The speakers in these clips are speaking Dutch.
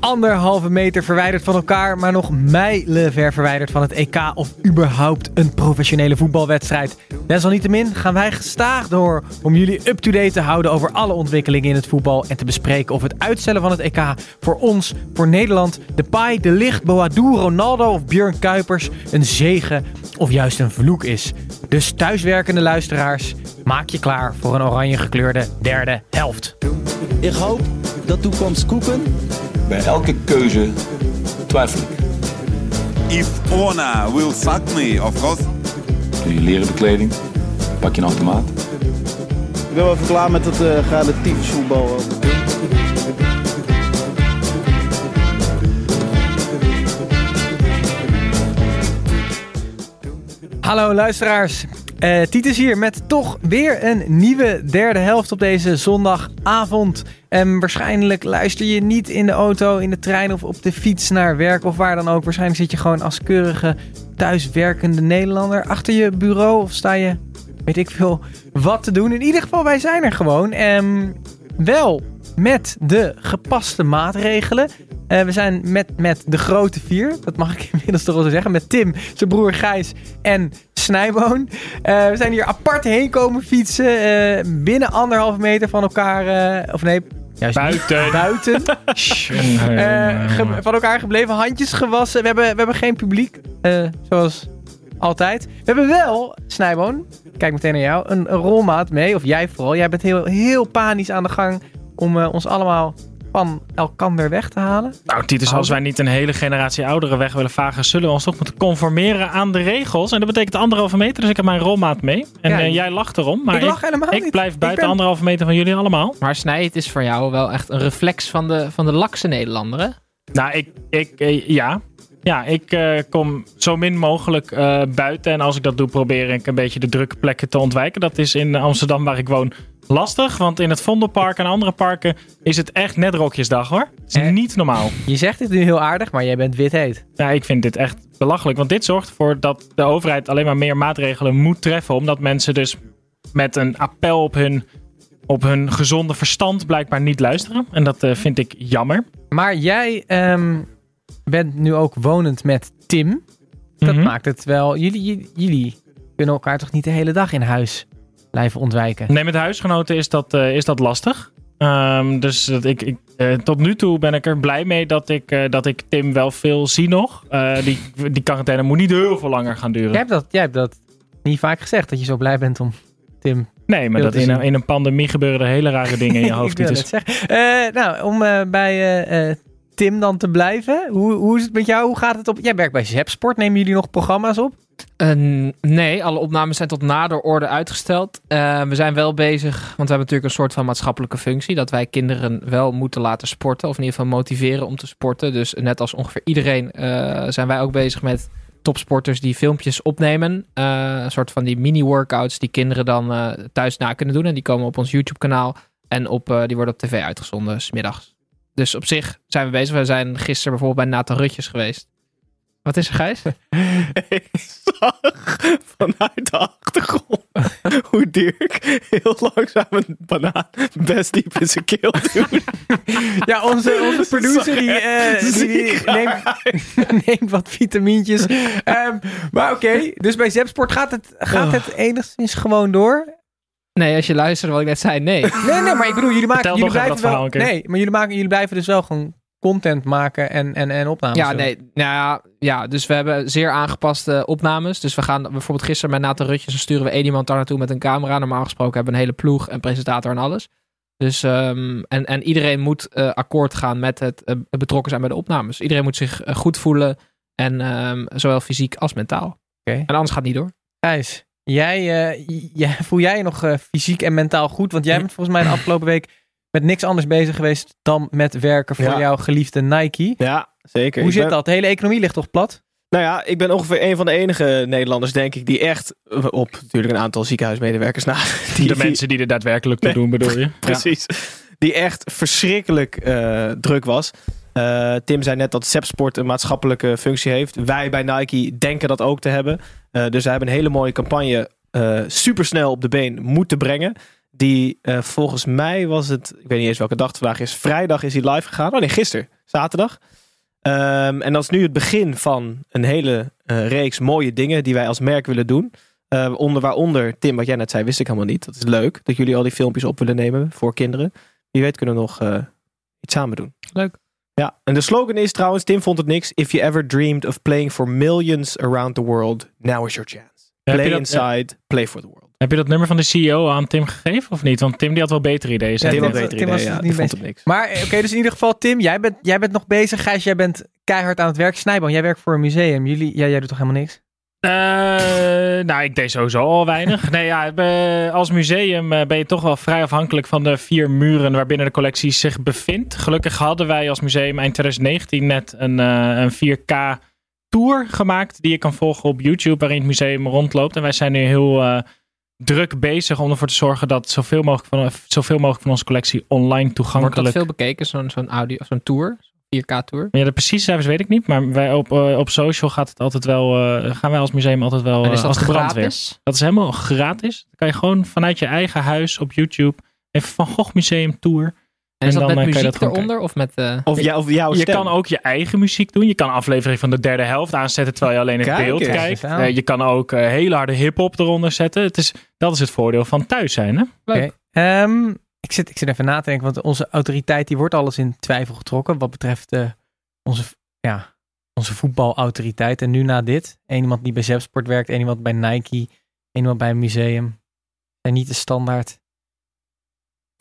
anderhalve meter verwijderd van elkaar, maar nog mijlenver verwijderd van het EK of überhaupt een professionele voetbalwedstrijd. Desalniettemin gaan wij gestaag door om jullie up-to-date te houden over alle ontwikkelingen in het voetbal en te bespreken of het uitstellen van het EK voor ons, voor Nederland, de Pai, de Licht, Boadu, Ronaldo of Björn Kuipers een zegen of juist een vloek is. Dus thuiswerkende luisteraars, maak je klaar voor een oranje gekleurde derde helft. Ik hoop dat toekomst koeken. Bij elke keuze twijfel ik. If Ona will fuck me, of course. Doe je leren bekleding, pak je een automaat. Ik ben wel even klaar met het uh, relatief voetbal. Hallo luisteraars, uh, Titus hier met toch weer een nieuwe derde helft op deze zondagavond. En waarschijnlijk luister je niet in de auto, in de trein of op de fiets naar werk of waar dan ook. Waarschijnlijk zit je gewoon als keurige thuiswerkende Nederlander achter je bureau of sta je, weet ik veel, wat te doen. In ieder geval, wij zijn er gewoon. En wel met de gepaste maatregelen. Uh, we zijn met, met de grote vier, dat mag ik inmiddels toch wel zo zeggen. Met Tim, zijn broer Gijs en Snijboon. Uh, we zijn hier apart heen komen fietsen. Uh, binnen anderhalve meter van elkaar. of nee, Juist buiten. Buiten. van elkaar gebleven, handjes gewassen. We hebben, we hebben geen publiek, zoals altijd. We hebben wel, Snijboon, kijk meteen naar jou, een, een rolmaat mee. Of jij vooral. Jij bent heel, heel panisch aan de gang om ons allemaal van elkander weg te halen? Nou, Titus, als wij niet een hele generatie ouderen weg willen vagen, zullen we ons toch moeten conformeren aan de regels. En dat betekent anderhalve meter, dus ik heb mijn rolmaat mee. En ja, uh, jij lacht erom, maar ik, lach helemaal ik, niet. blijf buiten ben... anderhalve meter van jullie allemaal. Maar Snij, het is voor jou wel echt een reflex van de, van de lakse Nederlander, hè? Nou, ik, ik uh, ja. Ja, ik uh, kom zo min mogelijk uh, buiten. En als ik dat doe, probeer ik een beetje de drukke plekken te ontwijken. Dat is in Amsterdam, waar ik woon, lastig. Want in het Vondelpark en andere parken is het echt net rokjesdag hoor. Het is eh, niet normaal. Je zegt dit nu heel aardig, maar jij bent wit heet. Ja, ik vind dit echt belachelijk. Want dit zorgt ervoor dat de overheid alleen maar meer maatregelen moet treffen. Omdat mensen dus met een appel op hun, op hun gezonde verstand blijkbaar niet luisteren. En dat uh, vind ik jammer. Maar jij um, bent nu ook wonend met Tim. Dat mm -hmm. maakt het wel... Jullie, jullie kunnen elkaar toch niet de hele dag in huis blijven ontwijken? Nee, met huisgenoten is dat, uh, is dat lastig. Um, dus dat ik, ik uh, tot nu toe ben ik er blij mee dat ik, uh, dat ik Tim wel veel zie nog. die, die quarantaine moet niet heel veel langer gaan duren. Jij hebt dat, jij hebt dat niet vaak gezegd, dat je zo blij bent om Tim Nee, maar dat in een, in een pandemie gebeuren er hele rare dingen in je hoofd. ik wil het zeggen. nou, om bij Tim dan te blijven. Hoe, hoe is het met jou? Hoe gaat het op? Jij werkt bij Zepsport. Nemen jullie nog programma's op? Uh, nee, alle opnames zijn tot nader orde uitgesteld. Uh, we zijn wel bezig, want we hebben natuurlijk een soort van maatschappelijke functie. Dat wij kinderen wel moeten laten sporten. Of in ieder geval motiveren om te sporten. Dus net als ongeveer iedereen uh, zijn wij ook bezig met topsporters die filmpjes opnemen. een soort van die mini-workouts die kinderen dan thuis na kunnen doen. En die komen op ons YouTube kanaal. En op, die worden op tv uitgezonden, smiddags. Dus op zich zijn we bezig. We zijn gisteren bijvoorbeeld bij Nathan Rutjes geweest. Wat is er, Gijs? ik zag vanuit de achtergrond hoe Dirk heel langzaam een banaan best diep in zijn keel doet. ja, onze, onze producer die, uh, die, die neemt, neemt, wat vitamintjes. Um, maar oké, okay, dus bij Zepsport gaat het, gaat oh. het enigszins gewoon door. Nee, als je luistert wat ik net zei, nee. nee, nee, maar ik bedoel, jullie maken, jullie blijven wel, nee, maar jullie maken, jullie blijven dus wel gewoon content maken en, en, en opnames Ja, nee, nou ja, ja, dus we hebben zeer aangepaste opnames. Dus we gaan bijvoorbeeld gisteren met Nathan Rutjes, dan sturen we één iemand daar naartoe met een camera. Normaal gesproken hebben we een hele ploeg, en presentator en alles. Dus, um, en, en iedereen moet uh, akkoord gaan met het uh, betrokken zijn bij de opnames. Iedereen moet zich uh, goed voelen, en um, zowel fysiek als mentaal. Okay. En anders gaat het niet door. Thijs, jij, jij, voel jij je nog fysiek en mentaal goed? Want jij bent volgens mij de afgelopen week met niks anders bezig geweest dan met werken voor ja. jouw geliefde Nike. Ja, zeker. Hoe zit ben... dat? De hele economie ligt toch plat? Nou ja, ik ben ongeveer een van de enige Nederlanders, denk ik, die echt op natuurlijk een aantal ziekenhuismedewerkers na. Die, de mensen die er daadwerkelijk te doen, bedoel je? Precies. Ja. Die echt verschrikkelijk uh, druk was. Uh, Tim zei net dat Sepsport een maatschappelijke functie heeft. Wij bij Nike denken dat ook te hebben. Uh, dus wij hebben een hele mooie campagne supersnel op de been moeten brengen. Die uh, volgens mij was het, ik weet niet eens welke dag het vandaag is. Vrijdag is hij live gegaan. Oh nee, gisteren. zaterdag. Ehm, en dat is nu het begin van een hele eh, reeks mooie dingen die wij als merk willen doen. Eh, onder, waaronder, Tim, wat jij net zei, wist ik helemaal niet. Dat is leuk dat jullie al die filmpjes op willen nemen voor kinderen. Wie weet kunnen we nog eh, iets samen doen. Leuk. Ja, en de slogan is trouwens, Tim vond het niks. If you ever dreamed of playing for millions around the world, now is your chance. Play dat- inside, play for the world. Heb je dat nummer van de CEO aan Tim gegeven of niet? Want Tim die had wel betere ideeën. zei Tim Tim hij had was- net. beter Tim was idee, ja. niet vond het niks. Maar eh, oké, dus in ieder geval, Tim, jij bent, jij bent nog bezig. Gijs, jij bent keihard aan het werk. Snijboom, jij werkt voor een museum. Jullie, ja, jij doet toch helemaal niks? Eh, nou, ik deed sowieso al weinig. Nee, ja, als museum eh, ben je toch wel vrij afhankelijk van de vier muren waarbinnen de collectie zich bevindt. Gelukkig hadden wij als museum eind 2019 net een, eh, een 4K tour gemaakt die je kan volgen op YouTube waarin het museum rondloopt. En wij zijn nu heel druk bezig om ervoor te zorgen dat zoveel mogelijk van, zoveel mogelijk van onze collectie online Wordt dat toegankelijk veel bekeken, zo'n zo'n audio, zo'n tour? 4K-tour? Ja, de precieze cijfers weet ik niet, maar wij op, eh, op social gaat het altijd wel, eh, gaan wij als museum altijd wel En is dat als de brandweer. gratis? Dat is helemaal gratis. Dan kan je gewoon vanuit je eigen huis op YouTube even Van Gogh Museum Tour. En is En dat dan, met kan je muziek dat eronder? Of met... eh, Of, jou, of jouw Je stem. kan ook je eigen muziek doen. Je kan aflevering van de derde helft aanzetten terwijl je alleen het Kijk beeld kijkt. Je kan ook hele harde hip-hop eronder zetten. Het is, dat is het voordeel van thuis zijn. Hè? Leuk. Oké. Ehm, ik, zit, ik zit even na te denken, want onze autoriteit die wordt alles in twijfel getrokken. Wat betreft eh, onze, ja, onze voetbalautoriteit. En nu na dit, één iemand die bij Zepsport werkt, één iemand bij Nike, één iemand bij een museum. En niet de standaard.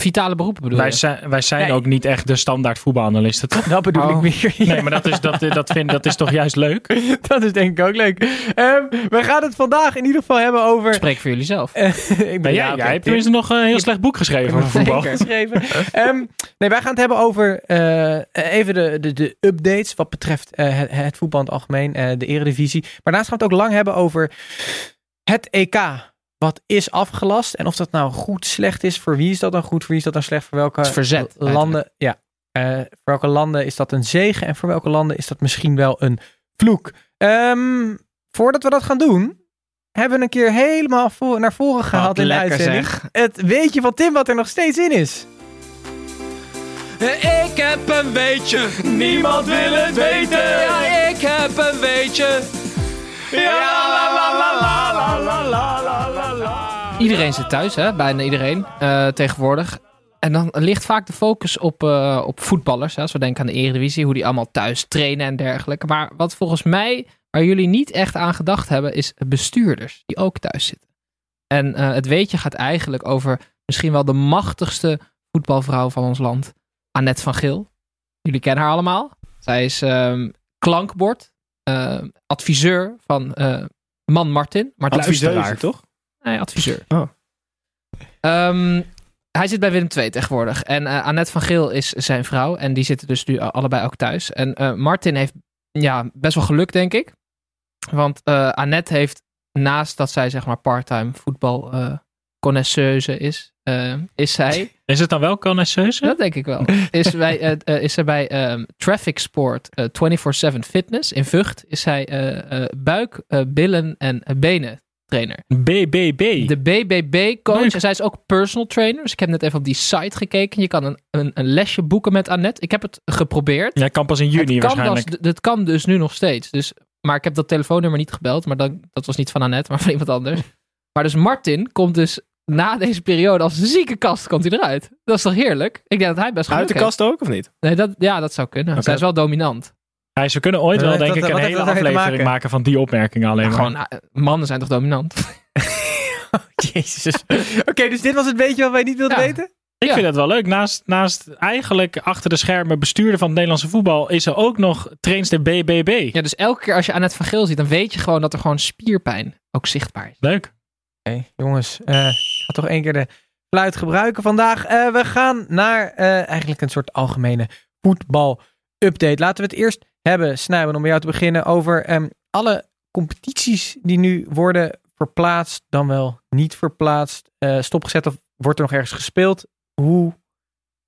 Vitale beroepen bedoel Wij je? zijn, wij zijn Nee. ook niet echt de standaard voetbalanalisten, toch? Dat bedoel Oh. ik meer. Nee, maar dat is, dat, dat, vind, dat is toch juist leuk? dat is denk ik ook leuk. Ehm, we gaan het vandaag in ieder geval hebben over... Spreek voor jullie zelf. Ik Ben ja, jij, jij hebt tenminste nog een heel slecht boek geschreven over voetbal. Geschreven. Ehm, nee, wij gaan het hebben over eh, even de, de, de updates wat betreft eh, het, het voetbal in het algemeen, eh, de eredivisie. Maar daarnaast gaan we het ook lang hebben over het EK. Wat is afgelast en of dat nou goed, slecht is. Voor wie is dat dan goed, voor wie is dat dan slecht, voor welke verzet, landen. Ja, eh, voor welke landen is dat een zegen en voor welke landen is dat misschien wel een vloek. Ehm, voordat we dat gaan doen, hebben we een keer helemaal voor, naar voren gehaald in de uitzending zeg. het weetje van Tim wat er nog steeds in is. Ik heb een weetje, niemand wil het weten. Ja, ik heb een weetje. Iedereen zit thuis, hè? bijna iedereen eh, tegenwoordig. En dan ligt vaak de focus op, eh, op voetballers. Hè? Als we denken aan de Eredivisie, hoe die allemaal thuis trainen en dergelijke. Maar wat volgens mij, waar jullie niet echt aan gedacht hebben, is bestuurders die ook thuis zitten. En eh, het weetje gaat eigenlijk over misschien wel de machtigste voetbalvrouw van ons land. Annette van Geel. Jullie kennen haar allemaal. Zij is ehm, klankbord, eh, adviseur van man Martin. Adviseuse, Luisteraar. toch? Nee, adviseur. Oh. Ehm, hij zit bij Willem II tegenwoordig. En eh, Annette van Geel is zijn vrouw. En die zitten dus nu allebei ook thuis. En eh, Martin heeft ja, best wel geluk, denk ik. Want eh, Annette heeft, naast dat zij zeg maar part-time voetbal eh connoisseuse is, eh, is zij, Is het dan wel connoisseuse? dat denk ik wel, is, bij, eh, eh, is zij bij ehm, Traffic Sport eh, 24-7 Fitness in Vught, is zij eh, eh, buik, eh, billen en eh, benen trainer. BBB. De BBB-coach. Zij is ook personal trainer. Dus ik heb net even op die site gekeken. Je kan een, een, een lesje boeken met Annette. Ik heb het geprobeerd. Jij kan pas in juni het, kan waarschijnlijk. dus, dat kan dus nu nog steeds. Dus, maar ik heb dat telefoonnummer niet gebeld. Maar dat, dat was niet van Annette, maar van iemand anders. Maar dus Martin komt dus na deze periode als zieke kast komt hij eruit. Dat is toch heerlijk? Ik denk dat hij best Uit geluk de kast ook, of niet? Nee, dat, ja, dat zou kunnen. Oké. Zij is wel dominant. Ja, ze kunnen ooit wel, denk dat- ik, een hele dat aflevering maken? maken van die opmerkingen alleen Ja, maar. gewoon, eh, mannen zijn toch dominant? Jezus. Oké, dus dit was het beetje wat wij niet wilden Ja. weten? Ik Ja. vind het wel leuk. Naast, naast eigenlijk achter de schermen bestuurder van het Nederlandse voetbal is er ook nog trainster BBB. Ja, dus elke keer als je Annette van Geel ziet, dan weet je gewoon dat er gewoon spierpijn ook zichtbaar is. Leuk. Oké, jongens. eh, ik ga toch één keer de fluit gebruiken vandaag. Eh, we gaan naar eh, eigenlijk een soort algemene voetbal-update. Laten we het eerst hebben, Snijben, om bij jou te beginnen, over ehm, alle competities die nu worden verplaatst, dan wel niet verplaatst, eh, stopgezet of wordt er nog ergens gespeeld. Hoe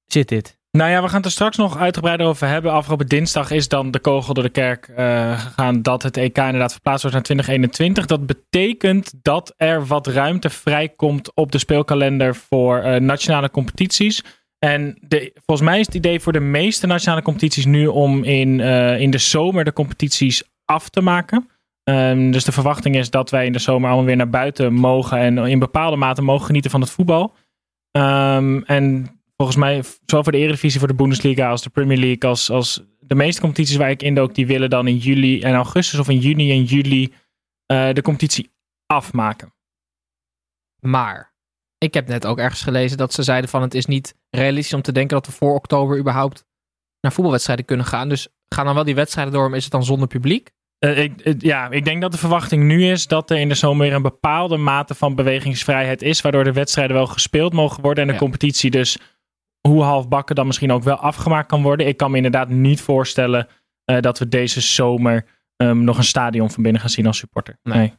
zit dit? Nou ja, we gaan het er straks nog uitgebreider over hebben. Afgelopen dinsdag is dan de kogel door de kerk eh, gegaan dat het EK inderdaad verplaatst wordt naar 2021. Dat betekent dat er wat ruimte vrijkomt op de speelkalender voor eh, nationale competities. En volgens mij is het idee voor de meeste nationale competities nu om in, eh, in de zomer de competities af te maken. Ehm, dus de verwachting is dat wij in de zomer allemaal weer naar buiten mogen en in bepaalde mate mogen genieten van het voetbal. Ehm, en volgens mij, zowel voor de Eredivisie, voor de Bundesliga als de Premier League, als, als de meeste competities waar ik indook, die willen dan in juli en augustus of in juni en juli eh, de competitie afmaken. Maar ik heb net ook ergens gelezen dat ze zeiden van het is niet realistisch om te denken dat we voor oktober überhaupt naar voetbalwedstrijden kunnen gaan. Dus gaan dan wel die wedstrijden door, maar is het dan zonder publiek? Eh, ik, eh, ja, ik denk dat de verwachting nu is dat er in de zomer weer een bepaalde mate van bewegingsvrijheid is, waardoor de wedstrijden wel gespeeld mogen worden en de Ja. competitie dus hoe halfbakken dan misschien ook wel afgemaakt kan worden. Ik kan me inderdaad niet voorstellen eh, dat we deze zomer ehm, nog een stadion van binnen gaan zien als supporter. Nee. Nee.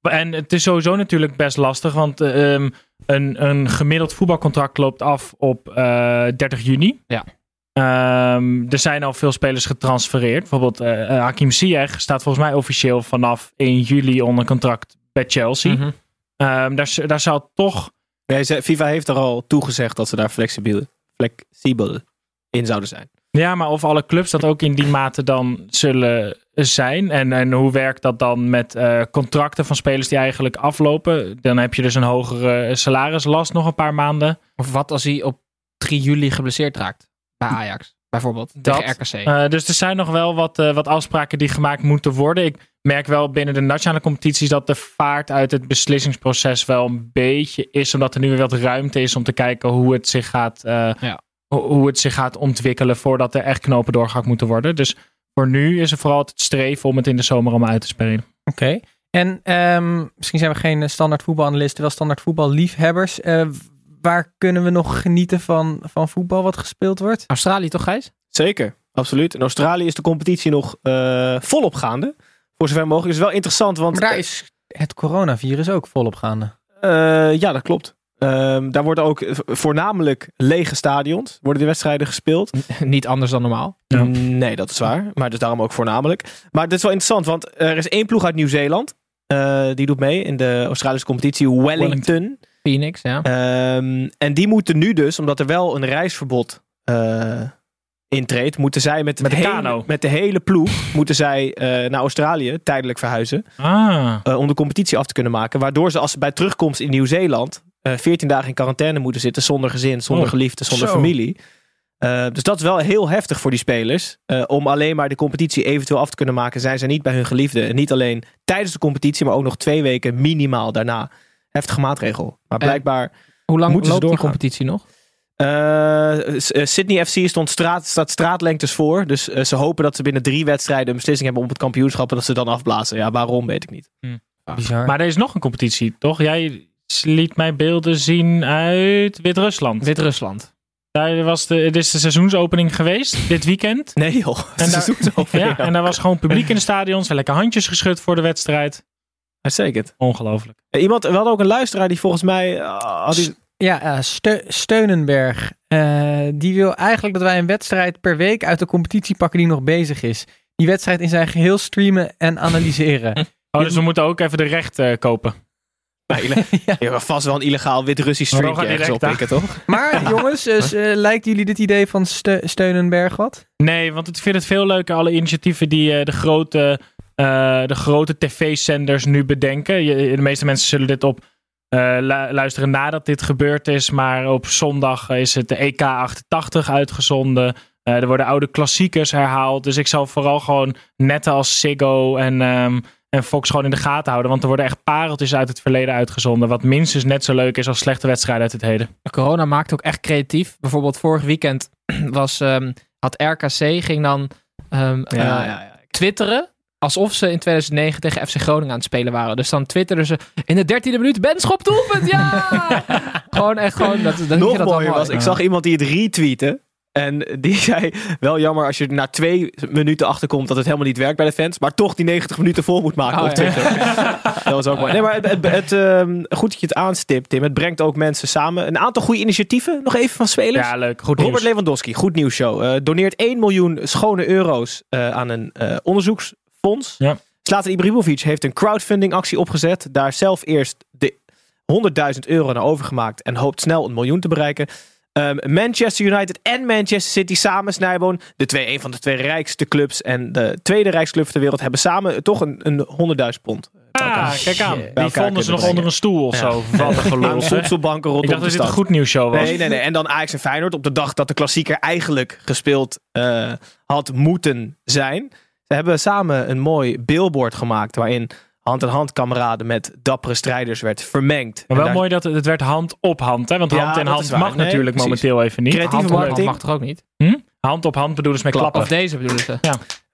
En het is sowieso natuurlijk best lastig, want eh, ehm, een, een gemiddeld voetbalcontract loopt af op eh 30 juni. Ja. Ehm, er zijn al veel spelers getransfereerd. Bijvoorbeeld eh, eh, Hakim Ziyech staat volgens mij officieel vanaf 1 juli onder contract bij Chelsea. Mhm. Ehm, daar, daar zou toch Nee, FIFA heeft er al toegezegd dat ze daar flexibel, flexibel in zouden zijn. Ja, maar of alle clubs dat ook in die mate dan zullen zijn. En, en hoe werkt dat dan met eh, contracten van spelers die eigenlijk aflopen? Dan heb je dus een hogere salarislast nog een paar maanden. Of wat als hij op 3 juli geblesseerd raakt bij Ajax, bijvoorbeeld, Dat, tegen RKC. Eh, dus er zijn nog wel wat, eh, wat afspraken die gemaakt moeten worden. Ik merk wel binnen de nationale competities dat de vaart uit het beslissingsproces wel een beetje is. Omdat er nu weer wat ruimte is om te kijken hoe het zich gaat, Ja. ho- hoe het zich gaat ontwikkelen voordat er echt knopen doorgehakt moeten worden. Dus voor nu is er vooral het streven om het in de zomer allemaal uit te spelen. Oké. En ehm, misschien zijn we geen standaard voetbalanalisten, wel standaard voetballiefhebbers. Eh, waar kunnen we nog genieten van, van voetbal wat gespeeld wordt? Australië toch, Gijs? Zeker, absoluut. In Australië is de competitie nog eh, volop gaande. Voor zover mogelijk. is wel interessant, want... Maar daar is het coronavirus ook volop gaande. Eh, ja, dat klopt. Ehm, daar worden ook voornamelijk lege stadions. Worden de wedstrijden gespeeld. Niet anders dan normaal. Ja. Nee, dat is waar. Maar dus daarom ook voornamelijk. Maar dit is wel interessant, want er is één ploeg uit Nieuw-Zeeland. eh, die doet mee in de Australische competitie Wellington. Phoenix, ja. Ehm, en die moeten nu dus, omdat er wel een reisverbod eh intreedt, moeten zij met, Met de hele- kano. met de hele ploeg moeten zij eh, naar Australië tijdelijk verhuizen. Ah, eh, om de competitie af te kunnen maken. Waardoor ze als ze bij terugkomst in Nieuw-Zeeland eh 14 dagen in quarantaine moeten zitten zonder gezin, zonder Oh, geliefde, zonder zo. familie. Eh, dus dat is wel heel heftig voor die spelers. Eh, om alleen maar de competitie eventueel af te kunnen maken, zijn ze niet bij hun geliefde. En niet alleen tijdens de competitie, maar ook nog twee weken minimaal daarna. Heftige maatregel. Maar En- blijkbaar. Hoe lang Moeten ze loopt die competitie nog? Sydney FC stond straat, staat straatlengtes voor. Dus ze hopen dat ze binnen drie wedstrijden een beslissing hebben op het kampioenschap. En dat ze dan afblazen. Ja, waarom weet ik niet. Bizar. maar er is nog een competitie, toch? Jij liet mij beelden zien uit Wit-Rusland. Wit-Rusland. Daar was de, het is de seizoensopening geweest, dit weekend. Nee joh. En daar- seizoensopening. Ja, en daar was gewoon publiek in de stadions. lekker handjes geschud voor de wedstrijd. Uitstekend. Ongelooflijk. Eh, Iemand, we hadden ook een luisteraar die volgens mij. eh, had die- Ja, eh, Ste- Steunenberg. eh, die wil eigenlijk dat wij een wedstrijd per week uit de competitie pakken die nog bezig is. Die wedstrijd in zijn geheel streamen en analyseren. Oh, dus we moeten ook even de recht eh, kopen. ja. Je hebt vast wel een illegaal Wit-Russisch streampje ergens oppikken, toch? Maar jongens, dus, eh, lijkt jullie dit idee van Ste- Steunenberg wat? Nee, want ik vind het veel leuker, alle initiatieven die eh, de grote, eh, de grote tv-zenders nu bedenken. Je- de meeste mensen zullen dit op eh, lu- luisteren nadat dit gebeurd is. Maar op zondag is het de EK 88 uitgezonden. Eh, er worden oude klassiekers herhaald. Dus ik zal vooral gewoon net als Ziggo en, ehm, en Fox gewoon in de gaten houden. Want er worden echt pareltjes uit het verleden uitgezonden. Wat minstens net zo leuk is als slechte wedstrijden uit het heden. Corona maakt ook echt creatief. Bijvoorbeeld vorig weekend was, ehm, had RKC ging dan ehm, eh, ja. twitteren alsof ze in 2009 tegen FC Groningen aan het spelen waren. Dus dan twitterden ze in de dertiende minuut Benschop doelpunt, ja! gewoon echt gewoon. Dat, dan Nog mooier mooi. was, ik zag iemand die het retweette. En die zei, wel jammer als je na twee minuten achterkomt dat het helemaal niet werkt bij de fans. Maar toch die 90 minuten vol moet maken Oh, op ja. Twitter. dat was ook mooi. Nee, maar het, het, het, ehm, goed dat je het aanstipt, Tim. Het brengt ook mensen samen. Een aantal goede initiatieven, nog even van spelers. Ja, leuk. Goed Robert nieuws. Lewandowski, goed nieuws show. Eh, doneert 1 miljoen schone euro's eh, aan een eh, onderzoeksfonds. Ja. Zlatan Ibrahimovic heeft een crowdfunding actie opgezet. Daar zelf eerst de 100.000 euro naar overgemaakt. En hoopt snel een miljoen te bereiken. Ehm, Manchester United en Manchester City samen, Snijboon. De twee, een van de twee rijkste clubs en de tweede rijkste club ter wereld hebben samen toch een, een 100.000 pond. Ah, kijk aan. Die vonden ze nog onder een stoel of Ja. zo. Wat een gelul. Ik dacht de dat dit een goed nieuwsshow was. Nee, nee, nee. En dan Ajax en Feyenoord op de dag dat de klassieker eigenlijk gespeeld eh, had moeten zijn. Ze hebben samen een mooi billboard gemaakt waarin hand in hand kameraden met dappere strijders werd vermengd. Maar wel daar- mooi dat het, het werd hand op hand. Hè? Want Ja, hand in hand mag Nee, natuurlijk precies. momenteel even niet. Creatieve Hand op hand marketing. mag toch ook niet? Hand op hand bedoelen ze met klappen. Of deze bedoelen ze.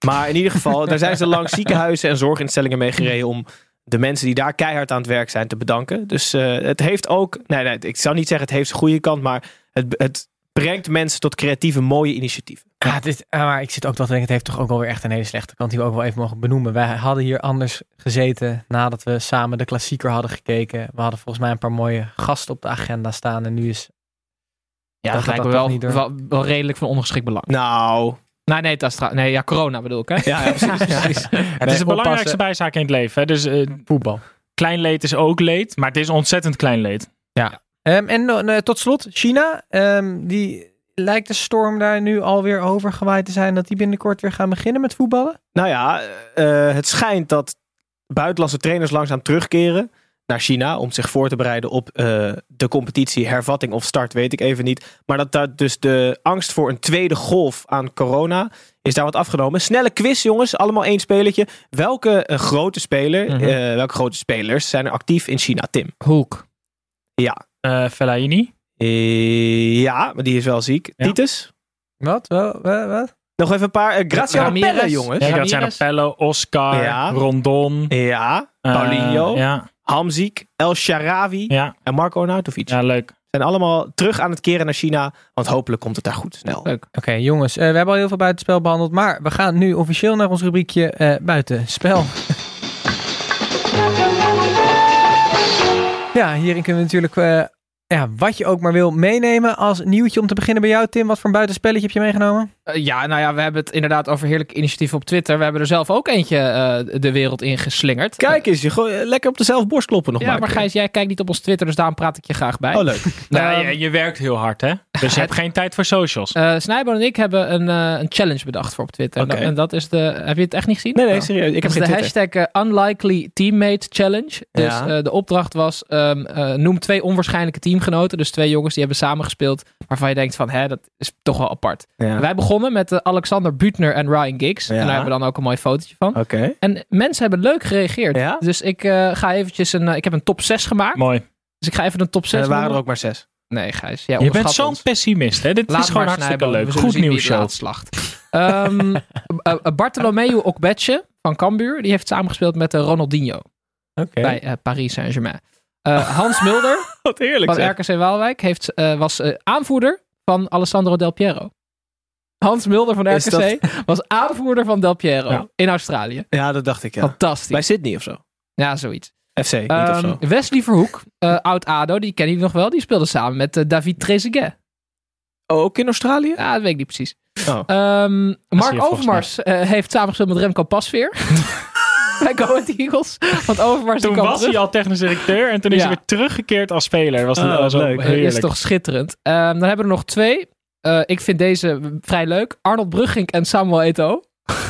Maar in ieder geval, daar zijn ze langs ziekenhuizen en zorginstellingen mee gereden om de mensen die daar keihard aan het werk zijn te bedanken. Dus eh, het heeft ook, nee, nee, ik zou niet zeggen het heeft zijn goede kant, maar het, het brengt mensen tot creatieve, mooie initiatieven. Ja, is, ah, maar ik zit ook wel te denken, het heeft toch ook wel weer echt een hele slechte kant die we ook wel even mogen benoemen. Wij hadden hier anders gezeten nadat we samen de klassieker hadden gekeken. We hadden volgens mij een paar mooie gasten op de agenda staan en nu is... Ja, Dat lijkt me wel, wel, wel redelijk van ondergeschikt belang. Nou, Nee, nee, dat is nee, ja, corona bedoel ik, hè? ja, ja, precies. precies. Het is de belangrijkste bijzaak in het leven. Hè? Dus eh, Voetbal. klein leed is ook leed. Maar het is ontzettend klein leed. Ehm, en tot slot, China. Ehm, die lijkt de storm daar nu alweer overgewaaid te zijn dat die binnenkort weer gaan beginnen met voetballen. Nou ja, eh, het schijnt dat buitenlandse trainers langzaam terugkeren naar China om zich voor te bereiden op eh, de competitie. Hervatting of start, weet ik even niet. Maar dat daar dus de angst voor een tweede golf aan corona is daar wat afgenomen. Snelle quiz, jongens. Allemaal één spelletje. Welke eh, grote speler, Mhm. eh, welke grote spelers zijn er actief in China, Tim? Hoek. Ja. Eh Fellaini. Eh, ja, maar die is wel ziek. Ja. Titus? Wat? Wel, wel, wat? Nog even een paar. eh, Graziano jongens. Ja, Ja. dat zijn Ramirez. Pello, Oscar, Rondon. ja. Paulinho. ja, Hamziek, El Sharawi ja, en Marco Arnautovic. ja, leuk. Zijn allemaal terug aan het keren naar China. Want hopelijk komt het daar goed snel. Leuk. Oké, jongens. eh, we hebben al heel veel buitenspel behandeld. Maar we gaan nu officieel naar ons rubriekje eh, buitenspel. ja, hierin kunnen we natuurlijk eh, ja, wat je ook maar wil meenemen. Als nieuwtje om te beginnen bij jou, Tim. Wat voor een buitenspelletje heb je meegenomen? Eh, ja, nou ja, we hebben het inderdaad over heerlijke initiatieven op Twitter. We hebben er zelf ook eentje eh, de wereld in geslingerd. Kijk eens, je eh, lekker op de zelf borst kloppen nog Ja, maar. maar Gijs, jij kijkt niet op ons Twitter, dus daarom praat ik je graag bij. Oh, leuk. Nou, Ehm, je, je werkt heel hard, hè? Dus je hebt geen tijd voor socials. Eh Snijboon en ik hebben een, een challenge bedacht voor op Twitter. En dat- En dat is de... Heb je het echt niet gezien? Nee, nee, serieus. Ik heb Dat is de Twitter. hashtag Unlikely Teammate Challenge. Dus Ja. eh, de opdracht was, ehm, eh, noem twee onwaarschijnlijke teamgenoten. Dus twee jongens die hebben samengespeeld. Waarvan je denkt van, hè, dat is toch wel apart. Ja. Wij begonnen met eh, Alexander Butner en Ryan Giggs. Ja. En daar hebben we dan ook een mooi fotootje van. Oké. En mensen hebben leuk gereageerd. Ja? Dus ik eh, ga eventjes een... eh, ik heb een top 6 gemaakt. Mooi. Dus ik ga even een top 6 Er waren er ook maar zes. Nee, Gijs. Jij Je bent zo'n pessimist, hè? Dit Laat is gewoon hartstikke snijden. leuk. Goed nieuws, show. slacht. Eh, Bartolomeu Okbetje van Cambuur. Die heeft samengespeeld met Ronaldinho. Oké. Bij Paris Saint-Germain. Eh, Hans Mulder Wat heerlijk van RKC Waalwijk heeft, eh, was eh, aanvoerder van Alessandro Del Piero. Hans Mulder van Is RKC was aanvoerder van Del Piero Ja. in Australië. Ja, dat dacht ik, ja. Fantastisch. Bij Sydney of zo. Ja, zoiets. FC, niet of Ehm, zo. Wesley Verhoek, eh, oud-ADO, die kennen jullie nog wel. Die speelde samen met eh, David Trezeguet. Oh, ook in Australië? Ja, dat weet ik niet precies. Oh. Ehm, je Mark volgens Overmars eh, heeft samengespeeld met Remco Pasveer. Bij Go Ahead Eagles. Want Overmars Toen was terug. hij al technisch directeur en toen is Ja. hij weer teruggekeerd als speler. Was dat Oh, was ook leuk. Heerlijk. is toch schitterend. Ehm, dan hebben we er nog twee. Eh, ik vind deze vrij leuk. Arnold Brugging en Samuel Eto'o.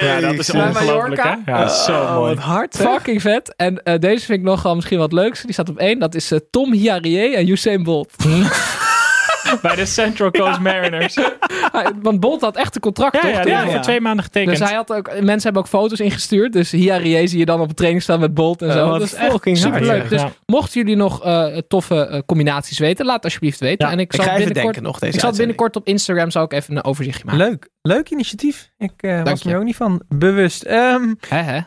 Ja, dat is ongelooflijk, hè? Ja, zo Oh, mooi. wat hard, hè? Fucking vet. En eh, deze vind ik nogal misschien wat leukste. Die staat op één. Dat is eh, Tom Hiarie en Usain Bolt. Bij de Central Coast Mariners. Hij- Want Bolt had echt een contract, Ja, toch? ja, toen? die Ja, heeft ja. voor twee maanden getekend. Dus hij had ook, mensen hebben ook foto's ingestuurd. Dus Hiarie zie je dan op een training staan met Bolt en zo. Dat is echt superleuk. ja. Dus mochten jullie nog eh, toffe eh, combinaties weten, laat alsjeblieft weten. Ja, en ik Ik zal ga even binnenkort, denken nog deze ik zal binnenkort op Instagram zal ik even een overzichtje maken. Leuk. Leuk initiatief. Ik eh, was je. me er ook niet van bewust. Ehm, Hè, hè?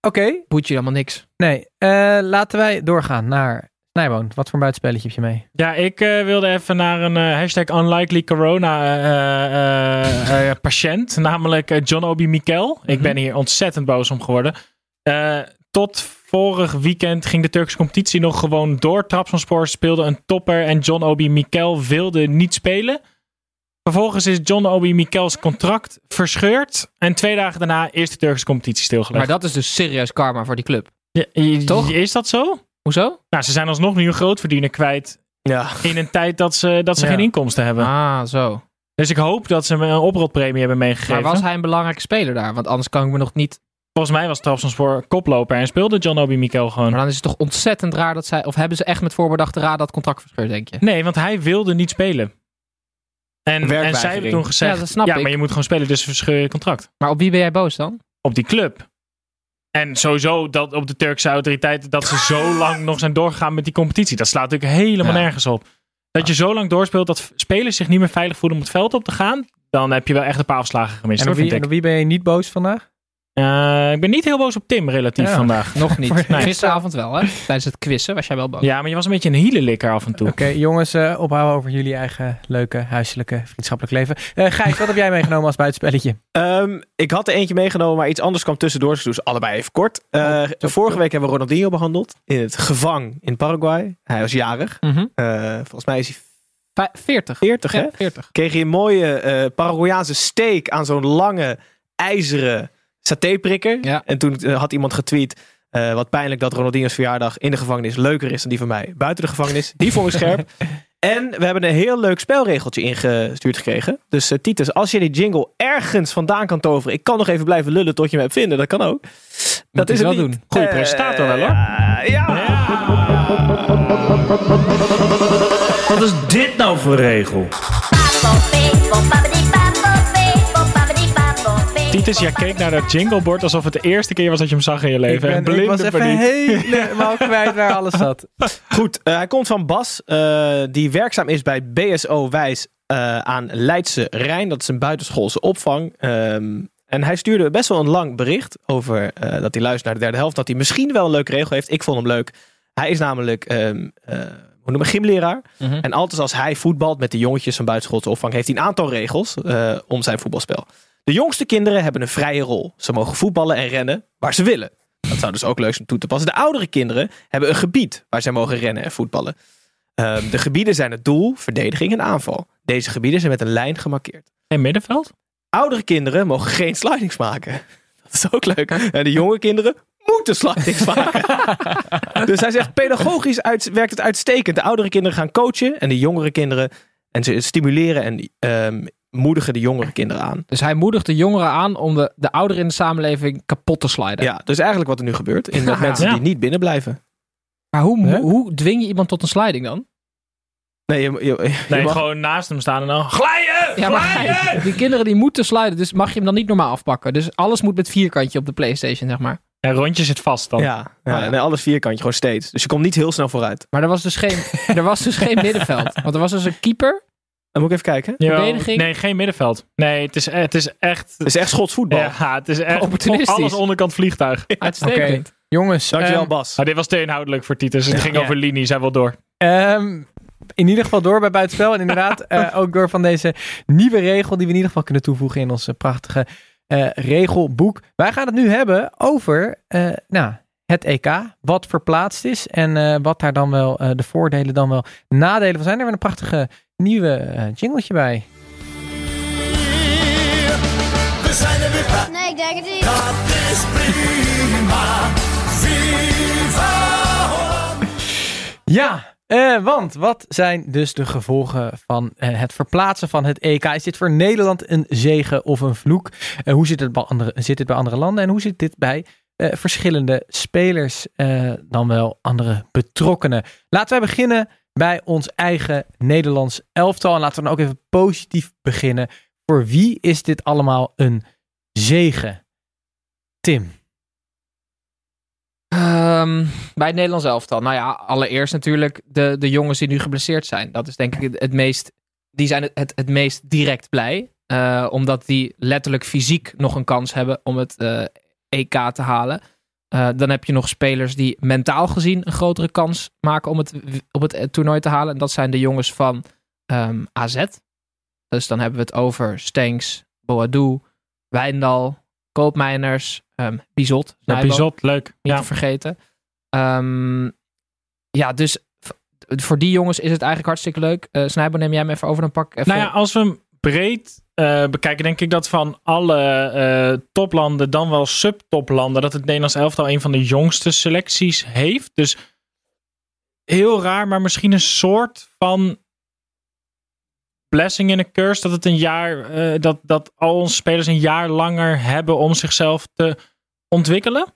Oké. Boet je helemaal niks. Nee. eh, laten wij doorgaan naar Snijboon. Wat voor een buitenspelletje heb je mee? Ja, ik eh, wilde even naar een eh, hashtag unlikely corona eh, patiënt. Namelijk John Obi Mikel. Ik ben hier ontzettend boos om geworden. Eh, tot vorig weekend ging de Turkse competitie nog gewoon door. Trabzonspor speelde een topper en John Obi Mikel wilde niet spelen. Vervolgens is John Obi Mikel's contract verscheurd. En twee dagen daarna is de Turkse competitie stilgelegd. Maar dat is dus serieus karma voor die club. Ja, Toch? Is dat zo? Hoezo? Nou, ze zijn alsnog nu een grootverdiener kwijt Ja. in een tijd dat ze, dat ze Ja. geen inkomsten hebben. Ah, zo. Dus ik hoop dat ze hem een oprotpremie hebben meegegeven. Maar was hij een belangrijke speler daar? Want anders kan ik me nog niet... Volgens mij was Trabzonspor koploper en speelde John Obi Mikel gewoon. Maar dan is het toch ontzettend raar dat zij... Of hebben ze echt met voorbedachte raad dat contract verscheurd, denk je? Nee, want hij wilde niet spelen. En, en zij hebben toen gezegd, Ja, dat snap ik. maar je moet gewoon spelen, dus verscheur je contract. Maar op wie ben jij boos dan? Op die club. En sowieso dat op de Turkse autoriteiten dat ze zo lang nog zijn doorgegaan met die competitie. Dat slaat natuurlijk helemaal Ja. nergens op. Dat je zo lang doorspeelt dat spelers zich niet meer veilig voelen om het veld op te gaan. Dan heb je wel echt een paar afslagen gemist. En op wie, en op wie ben je niet boos vandaag? Eh, ik ben niet heel boos op Tim relatief Ja. vandaag. Nog niet. Nee. Gisteravond wel, hè? Tijdens het quizzen was jij wel boos. Ja, maar je was een beetje een hielenlikker af en toe. Oké, jongens, eh, ophouden over jullie eigen leuke, huiselijke, vriendschappelijk leven. Eh Gijs, wat heb jij meegenomen als buitenspelletje? Ehm, ik had er eentje meegenomen, maar iets anders kwam tussendoor. Dus allebei even kort. Eh, vorige week hebben we Ronaldinho behandeld. In het gevang in Paraguay. Hij was jarig. Mhm. Eh, volgens mij is hij Vij- 40. 40, hè? Ja, 40. Kreeg hij een mooie eh Paraguayaanse steak aan zo'n lange, ijzeren satéprikker. Ja. En toen eh, had iemand getweet... eh, wat pijnlijk dat Ronaldinho's verjaardag in de gevangenis leuker is dan die van mij buiten de gevangenis. Die vond ik scherp. En we hebben een heel leuk spelregeltje ingestuurd gekregen. Dus eh, Titus, als je die jingle ergens vandaan kan toveren. Ik kan nog even blijven lullen tot je me hebt vinden. Dat kan ook. dat is het wel niet. doen. Goeie Eh, presentator wel, hoor. Ja, ja. Wat is dit nou voor regel? Titus, jij keek naar dat jinglebord alsof het de eerste keer was dat je hem zag in je leven. ik, En ben, ik was blinde even helemaal kwijt waar alles zat. Goed, eh, hij komt van Bas, eh, die werkzaam is bij BSO Wijs eh, aan Leidse Rijn. Dat is een buitenschoolse opvang. Ehm, en hij stuurde best wel een lang bericht over eh, dat hij luistert naar de derde helft. Dat hij misschien wel een leuke regel heeft. Ik vond hem leuk. Hij is namelijk ehm eh, hoe noem je, gymleraar. Mhm. En altijd als hij voetbalt met de jongetjes van buitenschoolse opvang, heeft hij een aantal regels eh, om zijn voetbalspel. De jongste kinderen hebben een vrije rol. Ze mogen voetballen en rennen waar ze willen. Dat zou dus ook leuk zijn om toe te passen. De oudere kinderen hebben een gebied waar zij mogen rennen en voetballen. Ehm, de gebieden zijn het doel, verdediging en aanval. Deze gebieden zijn met een lijn gemarkeerd. En middenveld? Oudere kinderen mogen geen slidings maken. Dat is ook leuk. En de jonge kinderen moeten slidings maken. dus hij zegt, pedagogisch uit, werkt het uitstekend. De oudere kinderen gaan coachen en de jongere kinderen... En ze stimuleren en ehm, moedigen de jongere kinderen aan. Dus hij moedigt de jongeren aan om de, de ouderen in de samenleving kapot te sliden. Ja, dus eigenlijk wat er nu gebeurt. In dat mensen Ja. die niet binnen blijven. Maar hoe, hoe dwing je iemand tot een sliding dan? Nee, je, je, je Nee, mag- gewoon naast hem staan en dan glijden! Ja, glijden! die kinderen die moeten sliden, dus mag je hem dan niet normaal afpakken. Dus alles moet met vierkantje op de Playstation, zeg maar. En rondje zit vast dan. Ja, ja Oh, ja. nee, alles vierkantje, gewoon steeds. Dus je komt niet heel snel vooruit. Maar er was dus geen, er was dus geen middenveld. Want er was dus een keeper. Dan moet ik even kijken. Verdediging? Nee, geen middenveld. Nee, het is, het is echt... Het is echt Schots voetbal. Ja, het is echt Opportunistisch. alles onderkant vliegtuig. Uitstekend. Jongens, Dankjewel ehm, Bas. Maar dit was te inhoudelijk voor Titus. Het ging Ja. over linies, hij wil door. Ehm, in ieder geval door bij Buitenspel. En inderdaad eh, ook door van deze nieuwe regel die we in ieder geval kunnen toevoegen in ons eh, prachtige eh, regelboek. Wij gaan het nu hebben over eh, nou, het EK. Wat verplaatst is en eh, wat daar dan wel eh, de voordelen dan wel nadelen van zijn. Daar hebben we een prachtige nieuwe eh jingletje bij. Nee, ik denk het niet. Ja, eh, want wat zijn dus de gevolgen van eh, het verplaatsen van het EK? Is dit voor Nederland een zegen of een vloek? Eh, hoe zit het, bij andere, zit het bij andere landen en hoe zit dit bij eh, verschillende spelers, eh, dan wel andere betrokkenen? Laten wij beginnen bij ons eigen Nederlands elftal. En laten we dan ook even positief beginnen. Voor wie is dit allemaal een zegen? Tim. Ehm, bij het Nederlands elftal. Nou ja, allereerst natuurlijk de, de jongens die nu geblesseerd zijn. Dat is denk ik het, meest. Die zijn het, het, het meest direct blij. eh, omdat die letterlijk fysiek nog een kans hebben om het eh, EK te halen. Eh, dan heb je nog spelers die mentaal gezien een grotere kans maken om het, om het eh, toernooi te halen. En dat zijn de jongens van ehm, AZ. Dus dan hebben we het over Stenks, Boadu, Wijndal, Koopmeiners, ehm Bizot. Ja, Bizot, leuk. niet Ja. te vergeten. Ehm, ja, dus voor die jongens is het eigenlijk hartstikke leuk. Uh, Snijbo, neem jij hem even over, dan pak ik even... Nou ja, als we hem breed eh, bekijken, denk ik dat van alle eh, toplanden, dan wel subtoplanden, dat het Nederlands elftal een van de jongste selecties heeft. Dus heel raar, maar misschien een soort van blessing in a curse. Dat het een jaar, eh, dat, dat al onze spelers een jaar langer hebben om zichzelf te ontwikkelen.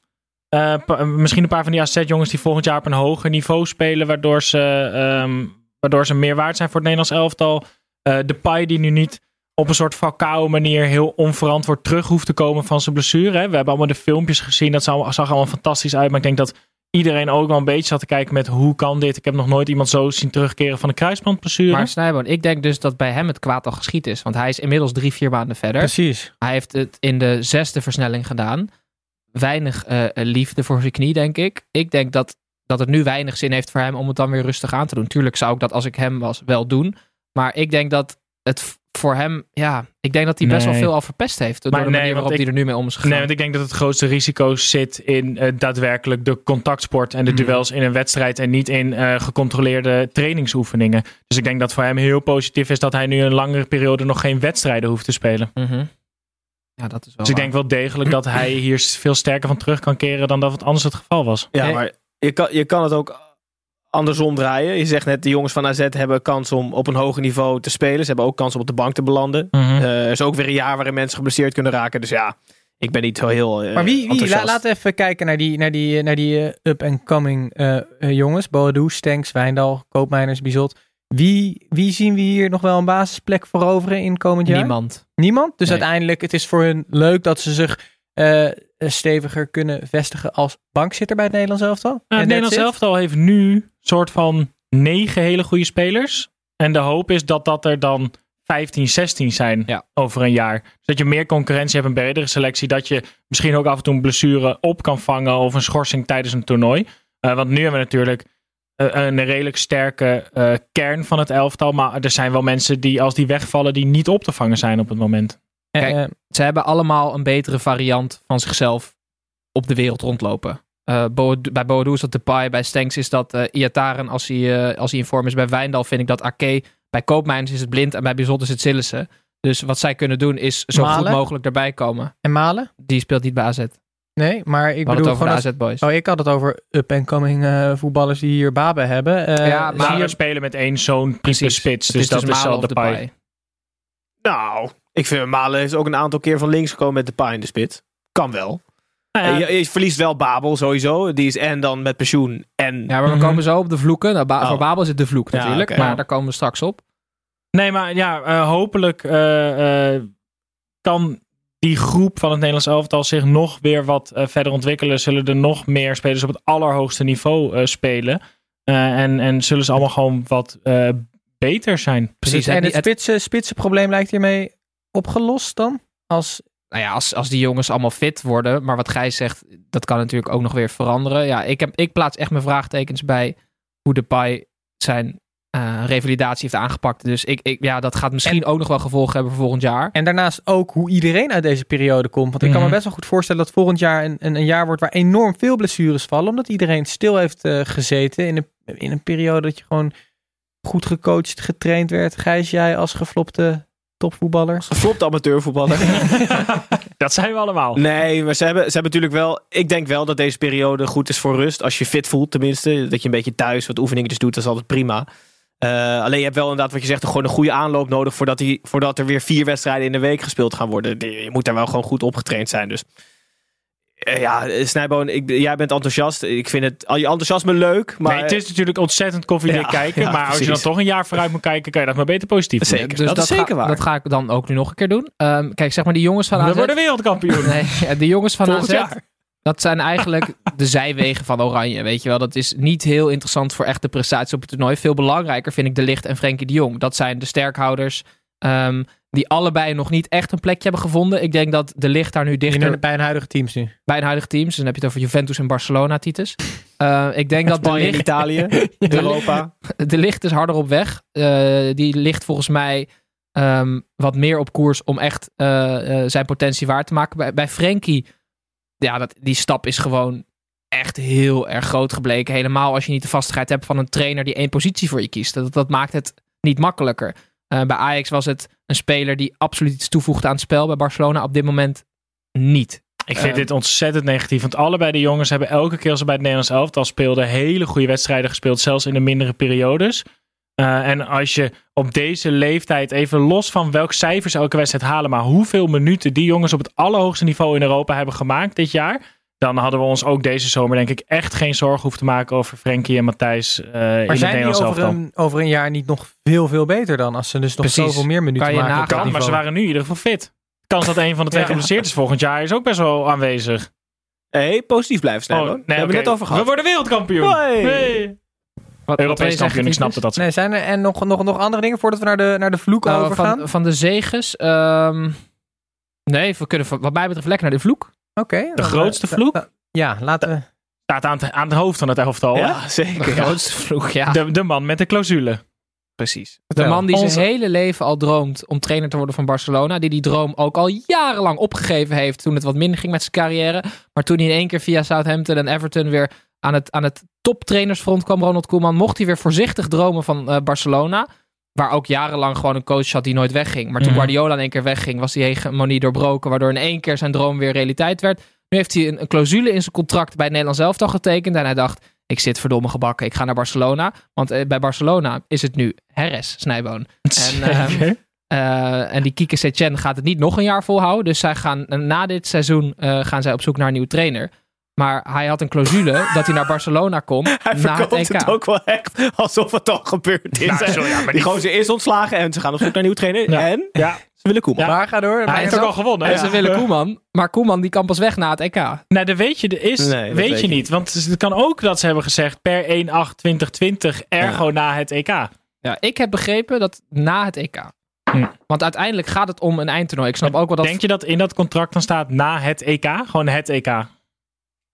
Misschien een paar van die AZ-jongens die volgend jaar op een hoger niveau spelen, waardoor ze, ehm, waardoor ze meer waard zijn voor het Nederlands elftal. De Pai die nu niet op een soort Falcao manier heel onverantwoord terug hoeft te komen van zijn blessure. Hè. We hebben allemaal de filmpjes gezien, dat zag allemaal fantastisch uit. Maar ik denk dat iedereen ook wel een beetje zat te kijken met hoe kan dit? Ik heb nog nooit iemand zo zien terugkeren van een kruisbandblessure. Maar Snijboon, ik denk dus dat bij hem het kwaad al geschied is. Want hij is inmiddels drie, vier maanden verder. Precies. Hij heeft het in de zesde versnelling gedaan. Weinig eh, liefde voor zijn knie, denk ik. Ik denk dat, dat het nu weinig zin heeft voor hem om het dan weer rustig aan te doen. Tuurlijk zou ik dat als ik hem was wel doen. Maar ik denk dat het voor hem, ja, ik denk dat hij best wel veel al verpest heeft. Door Maar de nee, manier waarop hij er nu mee om is gegaan. Nee, want ik denk dat het grootste risico zit in eh, daadwerkelijk de contactsport en de Mhm. duels in een wedstrijd en niet in eh, gecontroleerde trainingsoefeningen. Dus ik denk dat voor hem heel positief is dat hij nu een langere periode nog geen wedstrijden hoeft te spelen. Mhm. Ja, dat is wel Dus ik waar. denk wel degelijk dat hij hier veel sterker van terug kan keren dan dat het anders het geval was. Ja, maar je kan, je kan het ook andersom draaien. Je zegt net, de jongens van AZ hebben kans om op een hoger niveau te spelen. Ze hebben ook kans om op de bank te belanden. Mhm. Eh, er is ook weer een jaar waarin mensen geblesseerd kunnen raken. Dus ja, ik ben niet zo heel eh, Maar wie, wie la, laten we even kijken naar die, naar die, naar die eh, up-and-coming eh, eh, jongens. Boadu, Stenks, Wijndal, Koopmeiners, Bizot. Wie, wie zien we hier nog wel een basisplek veroveren in komend jaar? niemand. Niemand? Dus Nee. uiteindelijk, het is voor hun leuk dat ze zich eh, steviger kunnen vestigen als bankzitter bij het Nederlands elftal. Nou, het Nederlands elftal heeft nu soort van negen hele goede spelers. En de hoop is dat dat er dan 15, 16 zijn Ja. over een jaar. Dus dat je meer concurrentie hebt, een bredere selectie. Dat je misschien ook af en toe een blessure op kan vangen of een schorsing tijdens een toernooi. Eh, want nu hebben we natuurlijk eh, een redelijk sterke eh, kern van het elftal. Maar er zijn wel mensen die als die wegvallen, die niet op te vangen zijn op het moment. Kijk, eh, Ze hebben allemaal een betere variant van zichzelf op de wereld rondlopen. Eh, bij Boadu is dat Depay, bij Stenks is dat eh Iataren als hij, eh, als hij in vorm is. Bij Wijndal vind ik dat Ake. Bij Koopmeiners is het Blind en bij Bizot is het Sillissen. Dus wat zij kunnen doen is zo goed mogelijk erbij komen. en Malen? Die speelt niet bij AZ. Nee, maar ik bedoel het over gewoon... de als- AZ-boys. Oh, ik had het over up-and-coming eh, voetballers die hier baben hebben. Eh, Ja, Maar je- we spelen met één zo'n type Precies. spits. Dus dat is Malen al de paai. Depay. Nou, ik vind Malen is ook een aantal keer van links gekomen met de paai in de spit. Kan wel. Nou ja, je, je verliest wel Babel sowieso. Die is en dan met pensioen en... Ja, maar we Mhm. komen zo op de vloeken. Nou, ba- Oh. Voor Babel is het de vloek Ja, natuurlijk. Maar Ja. daar komen we straks op. Nee, maar ja, eh, hopelijk eh, eh, kan die groep van het Nederlands elftal zich nog weer wat eh, verder ontwikkelen. Zullen er nog meer spelers op het allerhoogste niveau eh, spelen. Eh, en, en zullen ze allemaal gewoon wat eh, beter zijn. Precies. en het- het het- spitse, spitse probleem lijkt hiermee opgelost dan? Als, nou ja, als, als die jongens allemaal fit worden. Maar wat Gijs zegt, dat kan natuurlijk ook nog weer veranderen. Ja, ik, heb, ik plaats echt mijn vraagtekens bij hoe de Pai zijn eh, revalidatie heeft aangepakt. Dus ik, ik, ja, dat gaat misschien ook nog wel gevolgen hebben voor volgend jaar. en daarnaast ook hoe iedereen uit deze periode komt. Want ik kan me Mhm. best wel goed voorstellen dat volgend jaar een, een, een jaar wordt waar enorm veel blessures vallen. Omdat iedereen stil heeft eh, gezeten in een, in een periode dat je gewoon goed gecoacht, getraind werd. Gijs, jij als geflopte topvoetballer. Geflopt amateurvoetballer. Dat zijn we allemaal. Nee, maar ze hebben, ze hebben natuurlijk wel... Ik denk wel dat deze periode goed is voor rust. Als je fit voelt tenminste. Dat je een beetje thuis wat oefeningetjes doet. Dat is altijd prima. Eh, alleen je hebt wel inderdaad wat je zegt. Gewoon een goede aanloop nodig. Voordat, die, voordat er weer vier wedstrijden in de week gespeeld gaan worden. Je moet daar wel gewoon goed opgetraind zijn. Dus ja, Snijboon, ik, jij bent enthousiast. Ik vind het, al je enthousiasme leuk. Maar nee, het is natuurlijk ontzettend koffiedik Ja, kijken. ja, maar als je dan toch een jaar vooruit moet kijken, kan je dat maar beter positief doen. Zeker. Dus dat is ga- zeker waar. Dat ga ik dan ook nu nog een keer doen. Ehm, kijk, zeg maar die jongens van We AZ. worden wereldkampioen. Nee, ja, de jongens van Volgend AZ. jaar. Dat zijn eigenlijk de zijwegen van Oranje, weet je wel. Dat is niet heel interessant voor echte prestaties op het toernooi. Veel belangrijker vind ik De Licht en Frenkie de Jong. Dat zijn de sterkhouders ehm, die allebei nog niet echt een plekje hebben gevonden. Ik denk dat De Licht daar nu dichter Bij een huidige teams nu. bij een huidige teams. Dan heb je het over Juventus en Barcelona, Titus. Eh, ik denk dat De Licht, Italië, Europa. de licht is harder op weg. Eh, die ligt volgens mij ehm, wat meer op koers om echt eh, zijn potentie waar te maken. Bij, bij Frenkie, ja, dat, die stap is gewoon echt heel erg groot gebleken. Helemaal als je niet de vastigheid hebt van een trainer die één positie voor je kiest. Dat, dat maakt het niet makkelijker. Bij Ajax was het een speler die absoluut iets toevoegde aan het spel. Bij Barcelona op dit moment niet. Ik vind Eh, dit ontzettend negatief. Want allebei de jongens hebben elke keer als ze bij het Nederlands elftal speelden... hele goede wedstrijden gespeeld. Zelfs in de mindere periodes. Eh, en als je op deze leeftijd, even los van welk cijfers elke wedstrijd halen... maar hoeveel minuten die jongens op het allerhoogste niveau in Europa hebben gemaakt dit jaar... dan hadden we ons ook deze zomer denk ik echt geen zorgen hoeven te maken... over Frenkie en Matthijs eh in Maar het zijn die over een, over een jaar niet nog veel, veel beter dan? Als ze dus nog Precies. zoveel meer minuten Kan je maken. Kan, maar ze waren nu in ieder geval fit. Kans dat een van de twee Ja. geblesseerd is volgend jaar is ook best wel aanwezig. Hey, positief blijven staan. Oh, hoor. nee, we hebben net over gehad. We worden wereldkampioen. Hey. Wat, Europees kampioen, ik snapte dat. Nee, zijn er en nog, nog, nog andere dingen voordat we naar de, naar de vloek Nou, overgaan? van, van de zeges. ehm, nee, we kunnen van- wat mij betreft lekker naar de vloek. Oké. De grootste eh, vloek? ja, laten we... Staat aan het, aan het hoofd van het elftal. Ja, De zeker. ja. grootste vloek, ja. De, de man met de clausule. Precies. De man die Onze- zijn hele leven al droomt om trainer te worden van Barcelona. Die die droom ook al jarenlang opgegeven heeft toen het wat minder ging met zijn carrière. Maar toen hij in één keer via Southampton en Everton weer aan het, aan het toptrainersfront kwam, Ronald Koeman, mocht hij weer voorzichtig dromen van eh, Barcelona. Waar ook jarenlang gewoon een coach had die nooit wegging. Maar toen Mhm. Guardiola in één keer wegging, was die hegemonie doorbroken. Waardoor in één keer zijn droom weer realiteit werd. Nu heeft hij een, een clausule in zijn contract bij het Nederlands elftal getekend. En hij dacht, ik zit verdomme gebakken, ik ga naar Barcelona. Want eh, bij Barcelona is het nu Herres, Snijboon. En, ehm, eh, en die Kike Setien gaat het niet nog een jaar volhouden. Dus zij gaan, eh, na dit seizoen eh, gaan zij op zoek naar een nieuwe trainer. Maar hij had een clausule dat hij naar Barcelona kon Hij na het verkoopt EK. het ook wel echt alsof het al gebeurd is. Nou, sorry, ja, maar die gozer is ontslagen en ze gaan op zoek naar een nieuwe trainer. Ja. En Ja. ze willen Koeman. Ja. Maar ga door. Hij heeft ook al gewonnen. En ze willen Koeman. Maar Koeman die kan pas weg na het EK. Nou, dat weet je, er is, Nee, dat weet, weet je je niet. Want het kan ook dat ze hebben gezegd per 1-8-2020 ergo na het EK. Ja, ik heb begrepen dat na het EK. Hm. Want uiteindelijk gaat het om een eindtoernooi. Ik snap ook wel dat... Denk je dat in dat contract dan staat na het EK? Gewoon het EK.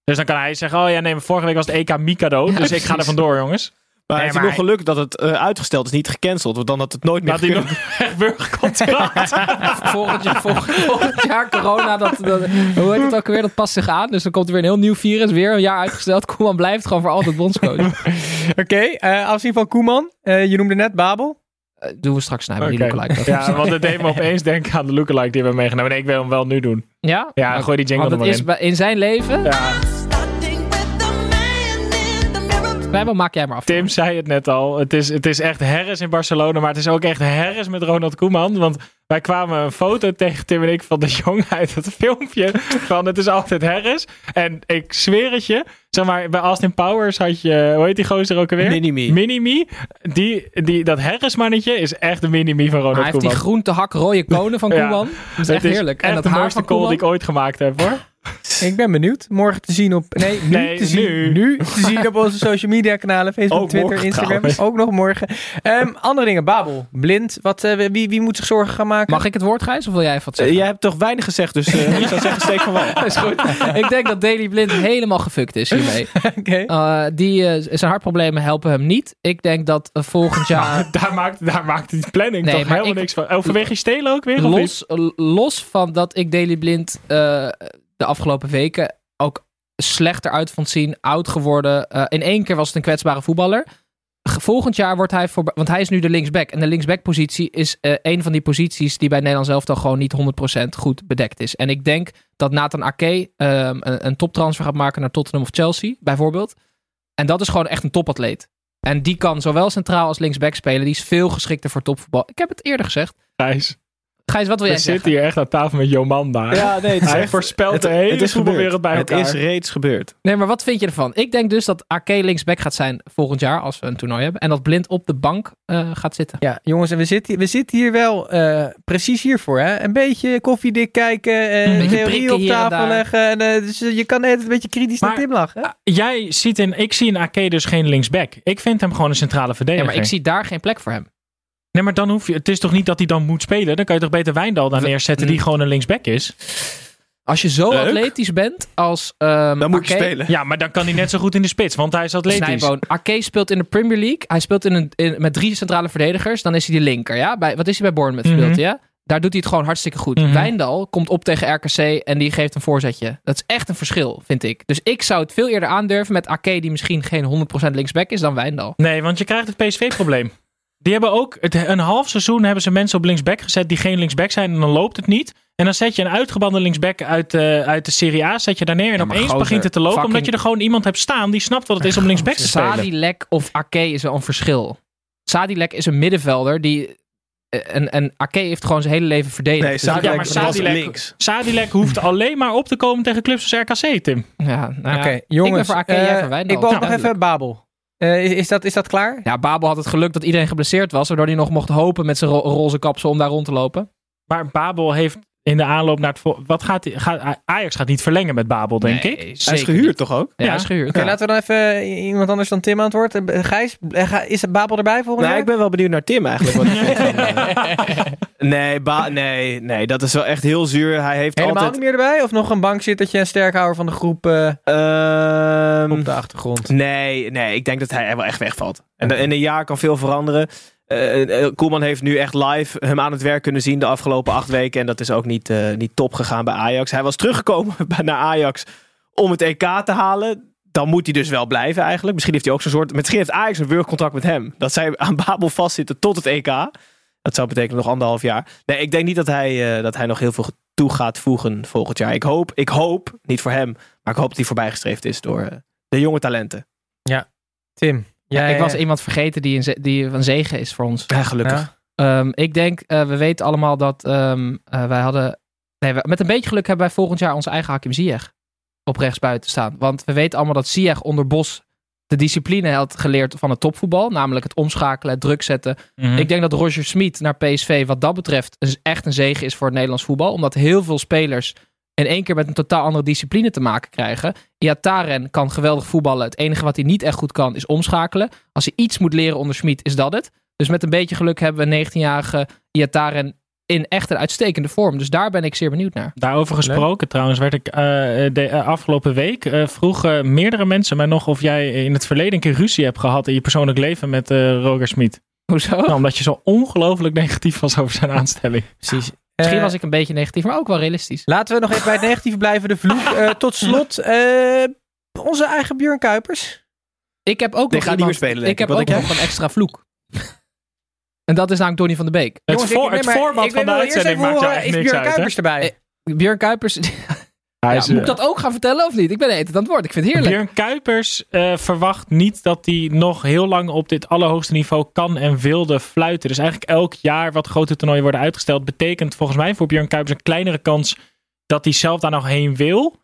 Dus dan kan hij zeggen, oh ja, nee, maar vorige week was het EK Mikado. Ja, dus ik ga er vandoor, jongens. Maar Nee, het is maar nog geluk dat het eh, uitgesteld is, niet gecanceld. Want dan had het nooit meer Dat hij gekund. nog burgercontract. volgend, jaar, volgend, volgend jaar corona, dat, dat, hoe heet het ook weer, dat past zich aan. Dus dan komt er weer een heel nieuw virus, weer een jaar uitgesteld. Koeman blijft gewoon voor altijd bondscoach. Oké, eh, afzien van Koeman. Eh, je noemde net Babel. Doen we straks naar die Oké. lookalike. Ja, want het deed me opeens denken aan de lookalike die we hebben meegenomen. Nee, ik wil hem wel nu doen. Ja? Ja, Maar- gooi die jingle Want er het maar is in. bij- in zijn leven... Ja, Bijbel, maak jij maar af. Tim zei het net al. Het is, het is echt herres in Barcelona. Maar het is ook echt herres met Ronald Koeman. Want wij kwamen een foto tegen Tim en ik van de jong uit het filmpje. Van het is altijd herres. En ik zweer het je. Zeg maar, bij Austin Powers had je... Hoe heet die gozer ook alweer? Mini-me. Mini-me. Die, die, dat herresmannetje is echt de mini-me van Maar Ronald hij heeft die Koeman. groente hak rode konen van Ja. Koeman. Dat is echt Het heerlijk. Echt en dat de haar mooiste van call die Koeman. ik ooit gemaakt heb hoor. Ik ben benieuwd. Morgen te zien op... Nee, nu Nee, te zien. nu. te zien op onze social media kanalen. Facebook, Ook Twitter, morgen Instagram. trouwens. Ook nog morgen. Ehm, andere dingen. Babel. Blind. Wat, eh, wie, wie moet zich zorgen gaan maken? Mag ik het woord, Gijs? Of wil jij even wat Eh, zeggen? jij hebt toch weinig gezegd, dus eh, ik zou zeggen, steek van wel. Dat is goed. ik denk dat Daily Blind helemaal gefukt is hiermee. Oké. Eh, die, eh, zijn hartproblemen helpen hem niet. Ik denk dat volgend jaar... Daar maakt, daar maakt die planning Nee, toch helemaal ik- niks van. Overweeg je stelen ook weer? los, los van dat ik Daily Blind eh, de afgelopen weken ook slechter uit vond zien, oud geworden. Eh, in één keer was het een kwetsbare voetballer. Volgend jaar wordt hij voor, want hij is nu de linksback. En de linksback-positie is eh, een van die posities die bij Nederland zelf toch gewoon niet 100% goed bedekt is. En ik denk dat Nathan Ake ehm, een, een toptransfer gaat maken naar Tottenham of Chelsea, bijvoorbeeld. En dat is gewoon echt een topatleet. En die kan zowel centraal als linksback spelen. Die is veel geschikter voor topvoetbal. Ik heb het eerder gezegd. Gijs, wat wil we jij zitten zeggen? hier echt aan tafel met Jomanda. Ja, nee, het is Hij echt- voorspelt het- de hele het is voetbalwereld bij Het elkaar. is reeds gebeurd. Nee, maar wat vind je ervan? Ik denk dus dat Ake linksback gaat zijn volgend jaar als we een toernooi hebben. En dat Blind op de bank eh, gaat zitten. Ja, jongens, en we zitten, we zitten hier wel eh, precies hiervoor. Hè? Een beetje koffiedik kijken, eh, Een beetje theorie prikken op hier en tafel daar. leggen. En, eh, dus je kan net een beetje kritisch naar Tim lachen. hè? Jij ziet in, ik zie in Ake dus geen linksback. Ik vind hem gewoon een centrale Ja, verdediger. maar ik zie daar geen plek voor hem. Nee, maar dan hoef je, het is toch niet dat hij dan moet spelen? Dan kan je toch beter Wijndal daar neerzetten die gewoon een linksback is? Als je zo Leuk. atletisch bent als ehm Dan moet je spelen. Ja, maar dan kan hij net zo goed in de spits, want hij is atletisch. Snijboon. Ake speelt in de Premier League. Hij speelt in een, in- met drie centrale verdedigers. Dan is hij de linker. Ja? Bij, wat is hij bij Bournemouth Mhm. speelt, ja? Daar doet hij het gewoon hartstikke goed. Mhm. Wijndal komt op tegen RKC en die geeft een voorzetje. Dat is echt een verschil, vind ik. Dus ik zou het veel eerder aandurven met Ake, die misschien geen 100% linksback is, dan Wijndal. Nee, want je krijgt het PSV-probleem. Die hebben ook het, een half seizoen hebben ze mensen op linksback gezet die geen linksback zijn en dan loopt het niet. En dan zet je een uitgebande linksback uit, de uit de Serie A, zet je daar neer en Ja, opeens gozer, begint het te lopen. fucking- Omdat je er gewoon iemand hebt staan die snapt wat het is om linksback te spelen. Sadilek of Ake is wel een verschil. Sadilek is een middenvelder die... eh, En, en Ake heeft gewoon zijn hele leven verdedigd. Nee, Dus- Sadilek ja, maar was Sadilek- links. Sadilek hoeft alleen maar op te komen tegen clubs als RKC, Tim. Ja, nou Oké, ja. jongens. ik ben voor Ake, jij eh. Ik nog even. Babel. Eh, is, is, dat, is dat klaar? Ja, Babel had het geluk dat iedereen geblesseerd was, waardoor hij nog mocht hopen met zijn ro- roze kapsel om daar rond te lopen. Maar Babel heeft in de aanloop naar het... Wat gaat, hij- gaat Ajax gaat niet verlengen met Babel, denk ik. Hij is gehuurd toch ook? Ja, Ja. hij is gehuurd. Oké, laten we dan even iemand anders dan Tim aan het woord. Eh, Gijs, eh, is het Babel erbij volgend Nee, jaar? ik ben wel benieuwd naar Tim eigenlijk. Wat hij vindt van, eh, nee, ba nee, nee, dat is wel echt heel zuur. Hij heeft Helemaal altijd... niet meer erbij? Of nog een bankzittertje en sterkhouder van de groep eh, Ehm, op de achtergrond? Nee, nee, ik denk dat hij wel echt wegvalt. En in een jaar kan veel veranderen. Eh, Koeman heeft nu echt live hem aan het werk kunnen zien de afgelopen acht weken. En dat is ook niet, eh, niet top gegaan bij Ajax. Hij was teruggekomen naar Ajax om het EK te halen. Dan moet hij dus wel blijven eigenlijk. Misschien heeft hij ook zo'n soort... Misschien heeft Ajax een wurgcontract met hem. Dat zij aan Babel vastzitten tot het EK. Dat zou betekenen nog anderhalf jaar. Nee, ik denk niet dat hij, dat hij nog heel veel toe gaat voegen volgend jaar. Ik hoop, ik hoop, niet voor hem, maar ik hoop dat hij voorbijgestreefd is door de jonge talenten. Tim, Ja, ik was iemand vergeten die een, ze- die een zegen is voor ons. Ja, gelukkig. Ja. Ehm, ik denk, eh, we weten allemaal dat ehm, eh, wij hadden... Nee, we- met een beetje geluk hebben wij volgend jaar onze eigen Hakim Ziyech op rechtsbuiten staan. Want we weten allemaal dat Ziyech onder Bos de discipline had geleerd van het topvoetbal. Namelijk het omschakelen, het druk zetten. Mhm. Ik denk dat Roger Smit naar PSV wat dat betreft een- echt een zegen is voor het Nederlands voetbal. Omdat heel veel spelers in één keer met een totaal andere discipline te maken krijgen. Iataren kan geweldig voetballen. Het enige wat hij niet echt goed kan is omschakelen. Als hij iets moet leren onder Smit is dat het. Dus met een beetje geluk hebben we een 19-jarige Iataren in echt een uitstekende vorm. Dus daar ben ik zeer benieuwd naar. Daarover gesproken trouwens, werd ik eh, de eh, afgelopen week eh, vroegen meerdere mensen mij nog of jij in het verleden een keer ruzie hebt gehad in je persoonlijk leven met eh, Roger Smit. Hoezo? Nou, omdat je zo ongelooflijk negatief was over zijn aanstelling. Precies. Misschien Eh, was ik een beetje negatief, maar ook wel realistisch. Laten we nog even bij het negatieve blijven. De vloek. Eh, tot slot, eh, onze eigen Björn Kuipers. Ik heb ook Die nog gaat niet iemand- meer spelen, denk Ik heb ik. Ook nog een extra vloek. en dat is namelijk Donny van de Beek. Het, Jongens, ik- voor, nee, het maar format ik van de uitzending maakt jou horen, echt niks Björn uit. Kuipers erbij? Björn Kuipers. Hij Ja, is, moet eh, ik dat ook gaan vertellen of niet? Ik ben het aan het woord. Ik vind het heerlijk. Björn Kuipers eh, verwacht niet dat hij nog heel lang op dit allerhoogste niveau kan en wilde fluiten. Dus eigenlijk elk jaar wat grote toernooien worden uitgesteld, betekent volgens mij voor Björn Kuipers een kleinere kans dat hij zelf daar nog heen wil.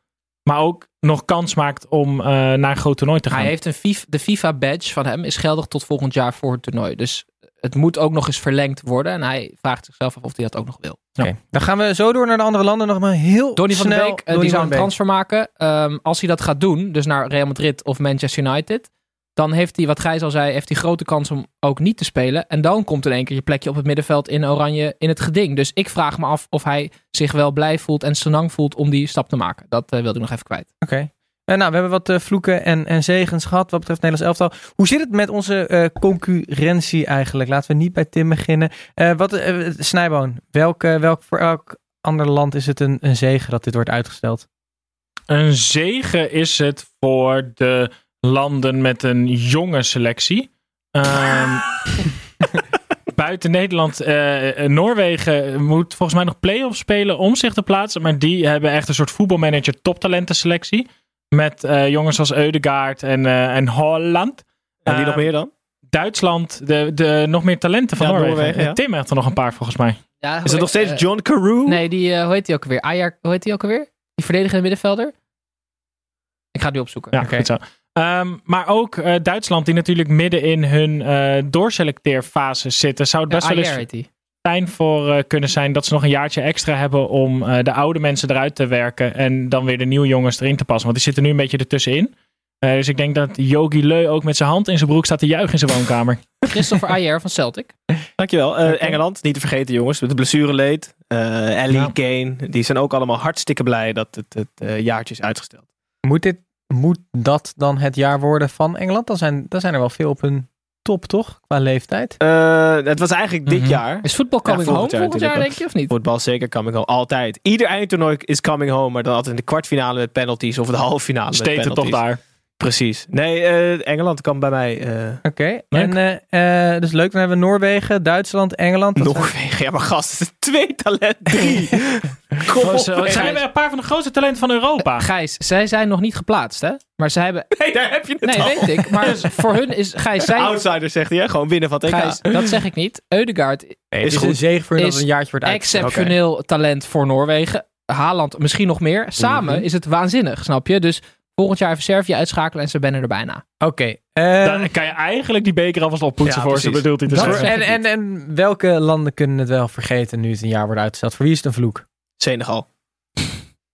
Maar ook nog kans maakt om eh, naar een groot toernooi te gaan. Hij heeft een FIFA, de FIFA-badge van hem is geldig tot volgend jaar voor het toernooi. Dus het moet ook nog eens verlengd worden. En hij vraagt zichzelf af of hij dat ook nog wil. Oké, dan gaan we zo door naar de andere landen. Nog maar heel Donny van snel. Beek, eh, Donny die van zou een Beek. transfer maken. Ehm, als hij dat gaat doen, dus naar Real Madrid of Manchester United, dan heeft hij, wat Gijs al zei, heeft hij grote kans om ook niet te spelen. En dan komt in één keer je plekje op het middenveld in Oranje in het geding. Dus ik vraag me af of hij zich wel blij voelt en senang voelt om die stap te maken. Dat eh, wilde ik nog even kwijt. Oké. Nou, we hebben wat eh, vloeken en, en zegens gehad wat betreft Nederlands elftal. Hoe zit het met onze eh, concurrentie eigenlijk? Laten we niet bij Tim beginnen. Eh, wat, eh, Snijboon, welk, eh, welk, voor elk ander land is het een, een zegen dat dit wordt uitgesteld? Een zegen is het voor de landen met een jonge selectie. Ehm, buiten Nederland, eh, eh, Noorwegen moet volgens mij nog play-offs spelen om zich te plaatsen. Maar die hebben echt een soort voetbalmanager toptalenten selectie. Met eh, jongens als Eudegaard en, eh, en Holland. En wie Eh, nog meer dan? Duitsland, de, de nog meer talenten van Ja, Noorwegen. Noorwegen, ja. Tim heeft er nog een paar volgens mij. Ja, Is het nog steeds eh, John Carew? Nee, die, eh, hoe heet die ook alweer? Ajax, hoe heet die ook alweer? Die verdedigende middenvelder? Ik ga het nu opzoeken. Ja, goed zo. Ehm, maar ook eh, Duitsland, die natuurlijk midden in hun eh doorselecteerfase zitten, zou het Ja, best wel eens die. Fijn voor eh, kunnen zijn dat ze nog een jaartje extra hebben om eh, de oude mensen eruit te werken en dan weer de nieuwe jongens erin te passen. Want die zitten nu een beetje ertussenin. Eh dus ik denk dat Yogi Leu ook met zijn hand in zijn broek staat te juichen in zijn woonkamer. Christopher Ayer van Celtic. Dankjewel. Eh, Engeland, niet te vergeten jongens, met de blessureleed. Eh Ellie, Ja. Kane, die zijn ook allemaal hartstikke blij dat het, het eh, jaartje is uitgesteld. Moet, dit, moet dat dan het jaar worden van Engeland? Dan zijn, dan zijn er wel veel op hun top, toch? Qua leeftijd. Eh, het was eigenlijk dit Mhm. jaar. Is voetbal coming volgend home jaar volgend jaar, denk je, of niet? Voetbal is zeker coming home. Altijd. Ieder eindtoernooi is coming home, maar dan altijd in de kwartfinale met penalties of de halve finale met Steten toch penalties. daar. Precies. Nee, eh, Engeland kan bij mij... eh Oké. En eh, eh, dus leuk. Dan hebben we Noorwegen, Duitsland, Engeland. Zijn- Noorwegen. Ja, maar gast, twee talent. Drie. Kom op. Ze zijn hebben een paar van de grootste talenten van Europa. Gijs, zij zijn nog niet geplaatst, hè? Maar zij hebben... Nee, daar heb je het Nee, al. weet ik. Maar voor hun is... Gijs, zij... Outsider zegt hij, hè? gewoon winnen van het EK. Gijs, dat zeg ik niet. Eudegaard is een zegen voor hun dat een jaartje wordt uitgesteld. exceptioneel talent voor Noorwegen. Haaland misschien nog meer. Samen Mhm. is het waanzinnig, snap je? Dus volgend jaar even Servië uitschakelen en ze ben er bijna. Oké. ehm, Dan kan je eigenlijk die beker alvast oppoetsen Ja, voor ze, bedoelt hij te zeggen. en, en, en welke landen kunnen het wel vergeten nu het een jaar wordt uitgesteld? Voor wie is het een vloek? Senegal.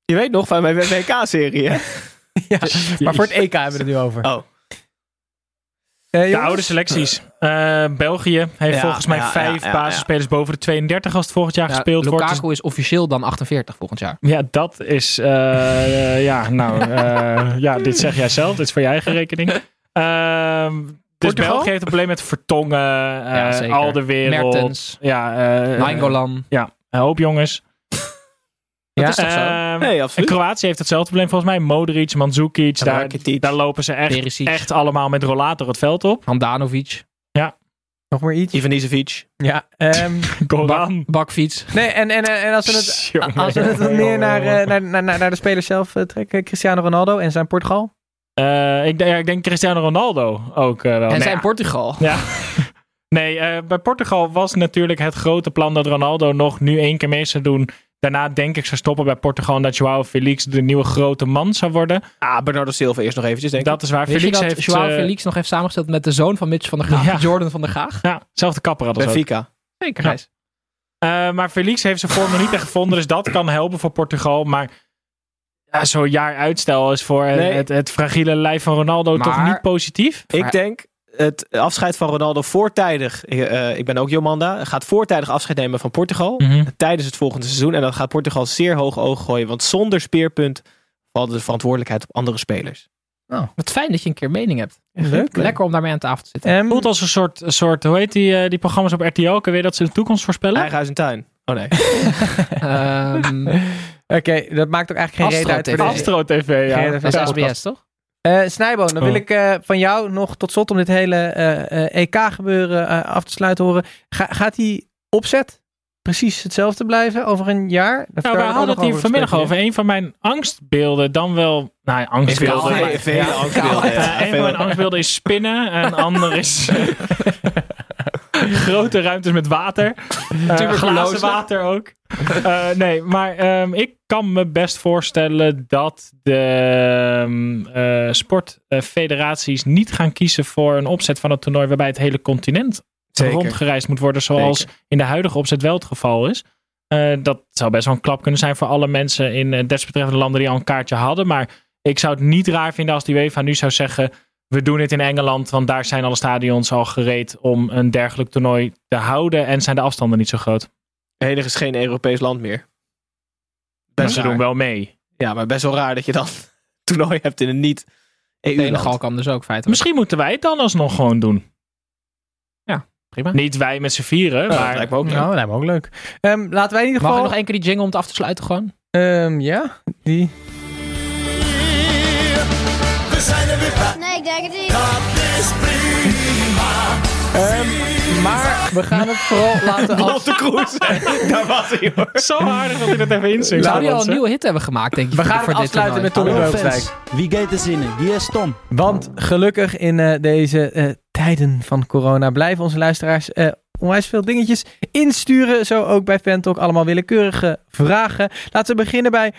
Je weet nog van mijn WK-serie, hè? ja, maar voor het EK hebben we het nu over. Oh. Eh, De oude selecties. Eh, België heeft Ja, volgens mij ja, vijf ja, ja, basisspelers boven de 32 als het volgend jaar Ja, gespeeld wordt. Lukaku is officieel dan 48 volgend jaar. Ja, dat is. eh, ja, nou. eh, ja, dit zeg jij zelf. Dit is voor je eigen rekening. Ehm, dus Portugal? België heeft een probleem met Vertongen, Ja, eh zeker. al de wereld. Mertens, Ja, eh, Nainggolan. ja, een hoop jongens. Dat Ja. is toch zo? Ehm, Nee, en absoluut. Kroatië heeft hetzelfde probleem volgens mij. Modric, Mandzukic, daar, daar lopen ze echt, Perisic. echt allemaal met rollator het veld op. Handanovic. Nog maar iets? Ivanisevic. Ja. ehm, Goran. Bakfiets. nee, en, en, en als we het, Jongen, als we het meer naar, eh, naar, naar, naar, naar de speler zelf eh, trekken. Cristiano Ronaldo en zijn Portugal. Eh, ik, denk- ja, ik denk Cristiano Ronaldo ook eh, wel. En Nee, zijn ja. Portugal. Ja. Nee, eh, bij Portugal was natuurlijk het grote plan dat Ronaldo nog nu één keer mee zou doen. Daarna denk ik zou stoppen bij Portugal en dat Joao Felix de nieuwe grote man zou worden. Ah, Bernardo Silva eerst nog eventjes, denk ik. Dat is waar. Wist je Felix dat heeft... Joao eh, Felix nog heeft samengesteld met de zoon van Mitch van der Gaag, Ja. Jordan van der Gaag? Ja, zelfde kapper hadden ze ook. Benfica. Zeker, Ja. Eh, maar Felix heeft zijn vorm nog niet echt gevonden, dus dat kan helpen voor Portugal. Maar ja, zo'n jaar uitstel is voor Nee. het, het fragiele lijf van Ronaldo toch niet positief. Ik denk het afscheid van Ronaldo voortijdig. eh, ik ben ook Jomanda. Gaat voortijdig afscheid nemen van Portugal. Mhm. Tijdens het volgende seizoen. En dan gaat Portugal zeer hoog oog gooien. Want zonder speerpunt valt de verantwoordelijkheid op andere spelers. Wat fijn dat je een keer mening hebt. Leuk. Lekker om daarmee aan tafel te zitten. Ehm, voelt als een soort, soort hoe heet die, eh, die programma's op RTL? Kun je dat ze de toekomst voorspellen? Eigen huis en tuin. Oh nee. Ehm, Oké, dat maakt ook eigenlijk geen Astro reden uit voor deze. Astro TV, ja. Dat is. SBS, toch? Eh Snijboon, dan wil Oh. ik eh, van jou nog tot slot om dit hele eh, eh, EK-gebeuren eh, af te sluiten horen. Ga- gaat die opzet precies hetzelfde blijven over een jaar? Dat Nou, we hadden het hier vanmiddag over. Een van mijn angstbeelden, dan wel... Nou ja, angstbeelden. Veel- maar- Vele angstbeelden. Ja. een van mijn angstbeelden is spinnen. En een ander is... grote ruimtes met water. Uh, glazen water ook. Eh, nee, maar ehm, ik kan me best voorstellen dat de ehm, eh, sportfederaties niet gaan kiezen voor een opzet van het toernooi waarbij het hele continent Zeker. rondgereisd moet worden, zoals Zeker. in de huidige opzet wel het geval is. Dat zou best wel een klap kunnen zijn voor alle mensen in desbetreffende landen die al een kaartje hadden. Maar ik zou het niet raar vinden als die UEFA nu zou zeggen: we doen het in Engeland, want daar zijn alle stadions al gereed om een dergelijk toernooi te houden en zijn de afstanden niet zo groot. Enige is geen Europees land meer. Best ze doen wel mee. Ja, maar best wel raar dat je dan toernooi hebt in een niet Senegal EU-land. kan dus ook feitelijk. Misschien moeten wij het dan alsnog gewoon doen. Prima. Niet wij met z'n vieren, Ja, dat maar lijkt me ook leuk. Nou, dat lijkt me ook leuk. Ehm, laten wij in ieder Mag ik geval... nog één keer die jingle om het af te sluiten gewoon? Ehm, ja, die... Nee, ik denk het niet. Dat is prima. Ehm, maar we gaan het vooral laten af... Lotte Kroes. Daar was hij hoor. zo aardig dat hij dat even inzingt. Zou die al een nieuwe hit hebben gemaakt, denk je? We gaan voor het dit afsluiten met? Tommy Beugelsdijk. fans, wie gaat er zinnen? Wie is Tom? Want gelukkig in eh, deze eh, tijden van corona blijven onze luisteraars eh, onwijs veel dingetjes insturen. Zo ook bij Fantalk allemaal willekeurige vragen. Laten we beginnen bij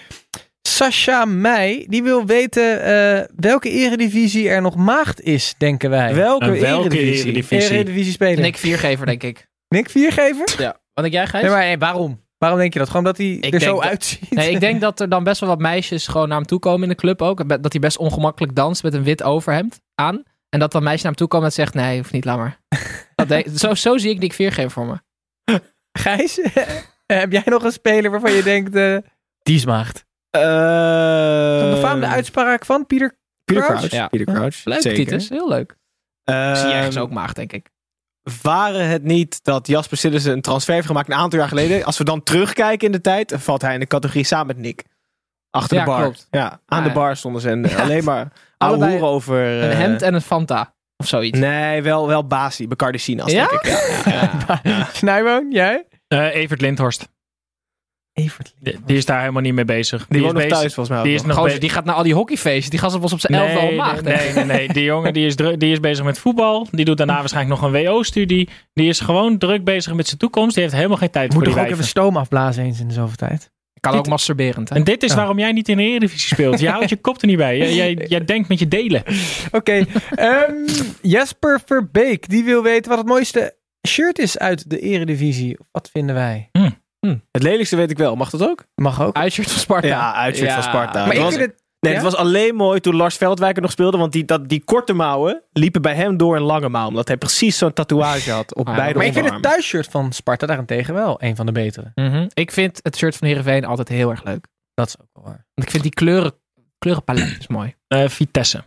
Sascha Meij. Die wil weten eh, welke eredivisie er nog maagd is, denken wij. Welke, En welke eredivisie? eredivisie? eredivisie spelen. Nick Viergever, denk ik. Nick Viergever? Ja. Wat denk jij, Gijs? Nee, maar hey, waarom? Waarom denk je dat? Gewoon dat hij Ik er zo dat- uitziet? Nee, ik denk dat er dan best wel wat meisjes gewoon naar hem toe komen in de club ook. Dat hij best ongemakkelijk danst met een wit overhemd aan. En dat dan meisjes naar hem toe komen en zegt, nee, hoeft niet, laat maar. Dat denk- zo, zo zie ik Nick Viergever voor me. Gijs, heb jij nog een speler waarvan je denkt, eh, die is maagd? Eh, Een befaamde uitspraak van Pieter Peter Crouch? Crouch. Ja. Peter Crouch. Leuk, zeker. Titus. Heel leuk. Ehm, Zie je ergens ook maag, denk ik. Waren het niet dat Jasper Sillissen een transfer heeft gemaakt een aantal jaar geleden? Als we dan terugkijken in de tijd, valt hij in de categorie samen met Nick. Achter Ja, de bar. klopt. Ja, aan Ah, de bar stonden ze. En alleen maar ouwe over... Een eh, hemd en een Fanta. Of zoiets. Nee, wel, wel Basi. Bacardi Sinaas, Ja? denk ik. Ja, ja. Snijboon, jij? Eh, Evert Lindhorst. Die, die is daar helemaal niet mee bezig. Die is woont nog bezig- thuis, volgens mij. Die is nog. Gozer, die gaat naar al die hockeyfeestjes. Die gast was op zijn elfde al Nee, maagd. nee, nee, nee, nee. Die jongen die is, druk, die is bezig met voetbal. Die doet daarna waarschijnlijk nog een WO-studie. Die is gewoon druk bezig met zijn toekomst. Die heeft helemaal geen tijd Moet voor die toch ook even stoom afblazen eens in de zoveel tijd? Kan Dit- ook masturberend. Hè? En dit is Ja. waarom jij niet in de Eredivisie speelt. Je houdt je kop er niet bij. Jij, jij, jij denkt met je delen. Oké. ehm, Jesper Verbeek, die wil weten wat het mooiste shirt is uit de Eredivisie. Wat vinden wij? Het lelijkste weet ik wel. Mag dat ook? Mag ook. Uitshirt van Sparta. Ja, uitshirt van Sparta. maar het ik was, vind het... nee, ja? het was alleen mooi toen Lars Veldwijk er nog speelde. Want die, dat, die korte mouwen liepen bij hem door een lange mouw. Omdat hij precies zo'n tatoeage had op Ah, beide Maar ik vind het thuisshirt van Sparta daarentegen wel een van de betere. Mhm. Ik vind het shirt van Heerenveen altijd heel erg leuk. Dat is ook wel waar. Want ik vind die kleuren, kleurenpalet is mooi. Eh, Vitesse.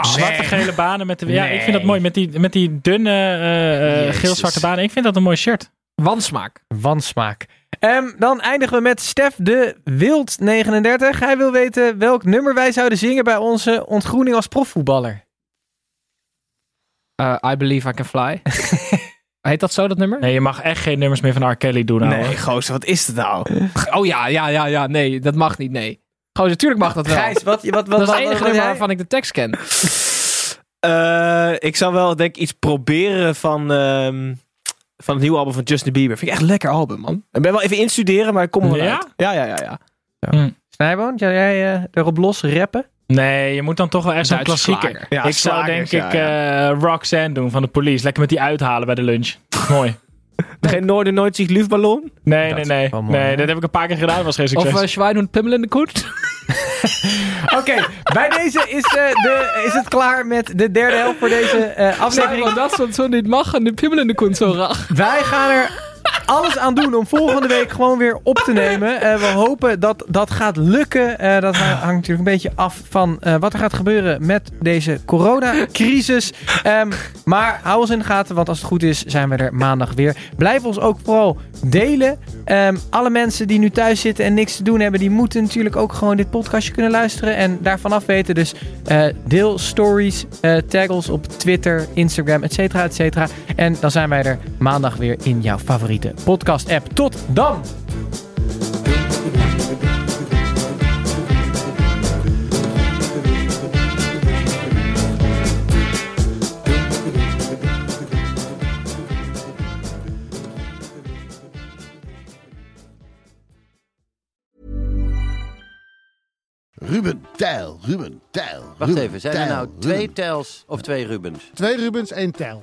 Zwarte gele banen. Met de, ja, ik vind dat mooi. Met die, met die dunne eh, eh, geel-zwarte banen. Ik vind dat een mooi shirt. Wansmaak. Wansmaak. Ehm, dan eindigen we met Stef de Wild 39. Hij wil weten welk nummer wij zouden zingen bij onze ontgroening als profvoetballer. Eh, I Believe I Can Fly. Heet dat zo, dat nummer? Nee, je mag echt geen nummers meer van R. Kelly doen. ouwe. Nee, gozer, wat is het nou? Oh ja, ja, ja, ja. Nee, dat mag niet. Nee. Gozer, natuurlijk mag dat wel. Gijs, wat, wat, wat, dat is het enige wat- nummer jij? waarvan ik de tekst ken. Eh, ik zou wel denk ik iets proberen van, ehm, van het nieuwe album van Justin Bieber. Vind ik echt een lekker album, man. Ik ben wel even instuderen, maar ik kom er wel Ja? uit. Ja, ja, ja, ja. Snijboon, zou jij eh, erop los rappen? Nee, je moet dan toch wel echt zo'n klassieker. Ja, ik zou denk ja, ik eh, Roxanne doen van de police. Lekker met die uithalen bij de lunch. Mooi. Geen Noorden nooit zich luchtballon? Nee, Dat nee, nee. nee, dat heb ik een paar keer gedaan. Dat was geen succes. Of uh, Schwein und Pimmel in de Koet. Oké, bij deze is, eh, de, is het klaar met de derde helft voor deze eh, aflevering. dat soort zo niet mag en de Pimmel in de Koet zo rach. Wij gaan er alles aan doen om volgende week gewoon weer op te nemen. Eh, we hopen dat dat gaat lukken. Eh, dat hangt natuurlijk een beetje af van eh, wat er gaat gebeuren met deze coronacrisis. Ehm, maar hou ons in de gaten, want als het goed is, zijn we er maandag weer. Blijf ons ook vooral delen. Ehm, alle mensen die nu thuis zitten en niks te doen hebben, die moeten natuurlijk ook gewoon dit podcastje kunnen luisteren en daarvan af weten. Dus deel stories, tag op Twitter, Instagram, et cetera, et cetera. En dan zijn wij er maandag weer in jouw favoriete podcast-app. Tot dan! Ruben Tijl, Ruben Tijl. Wacht Ruben, even, zijn er Tijl, nou twee Ruben. Tels of twee Rubens? Twee Rubens, één Tijl.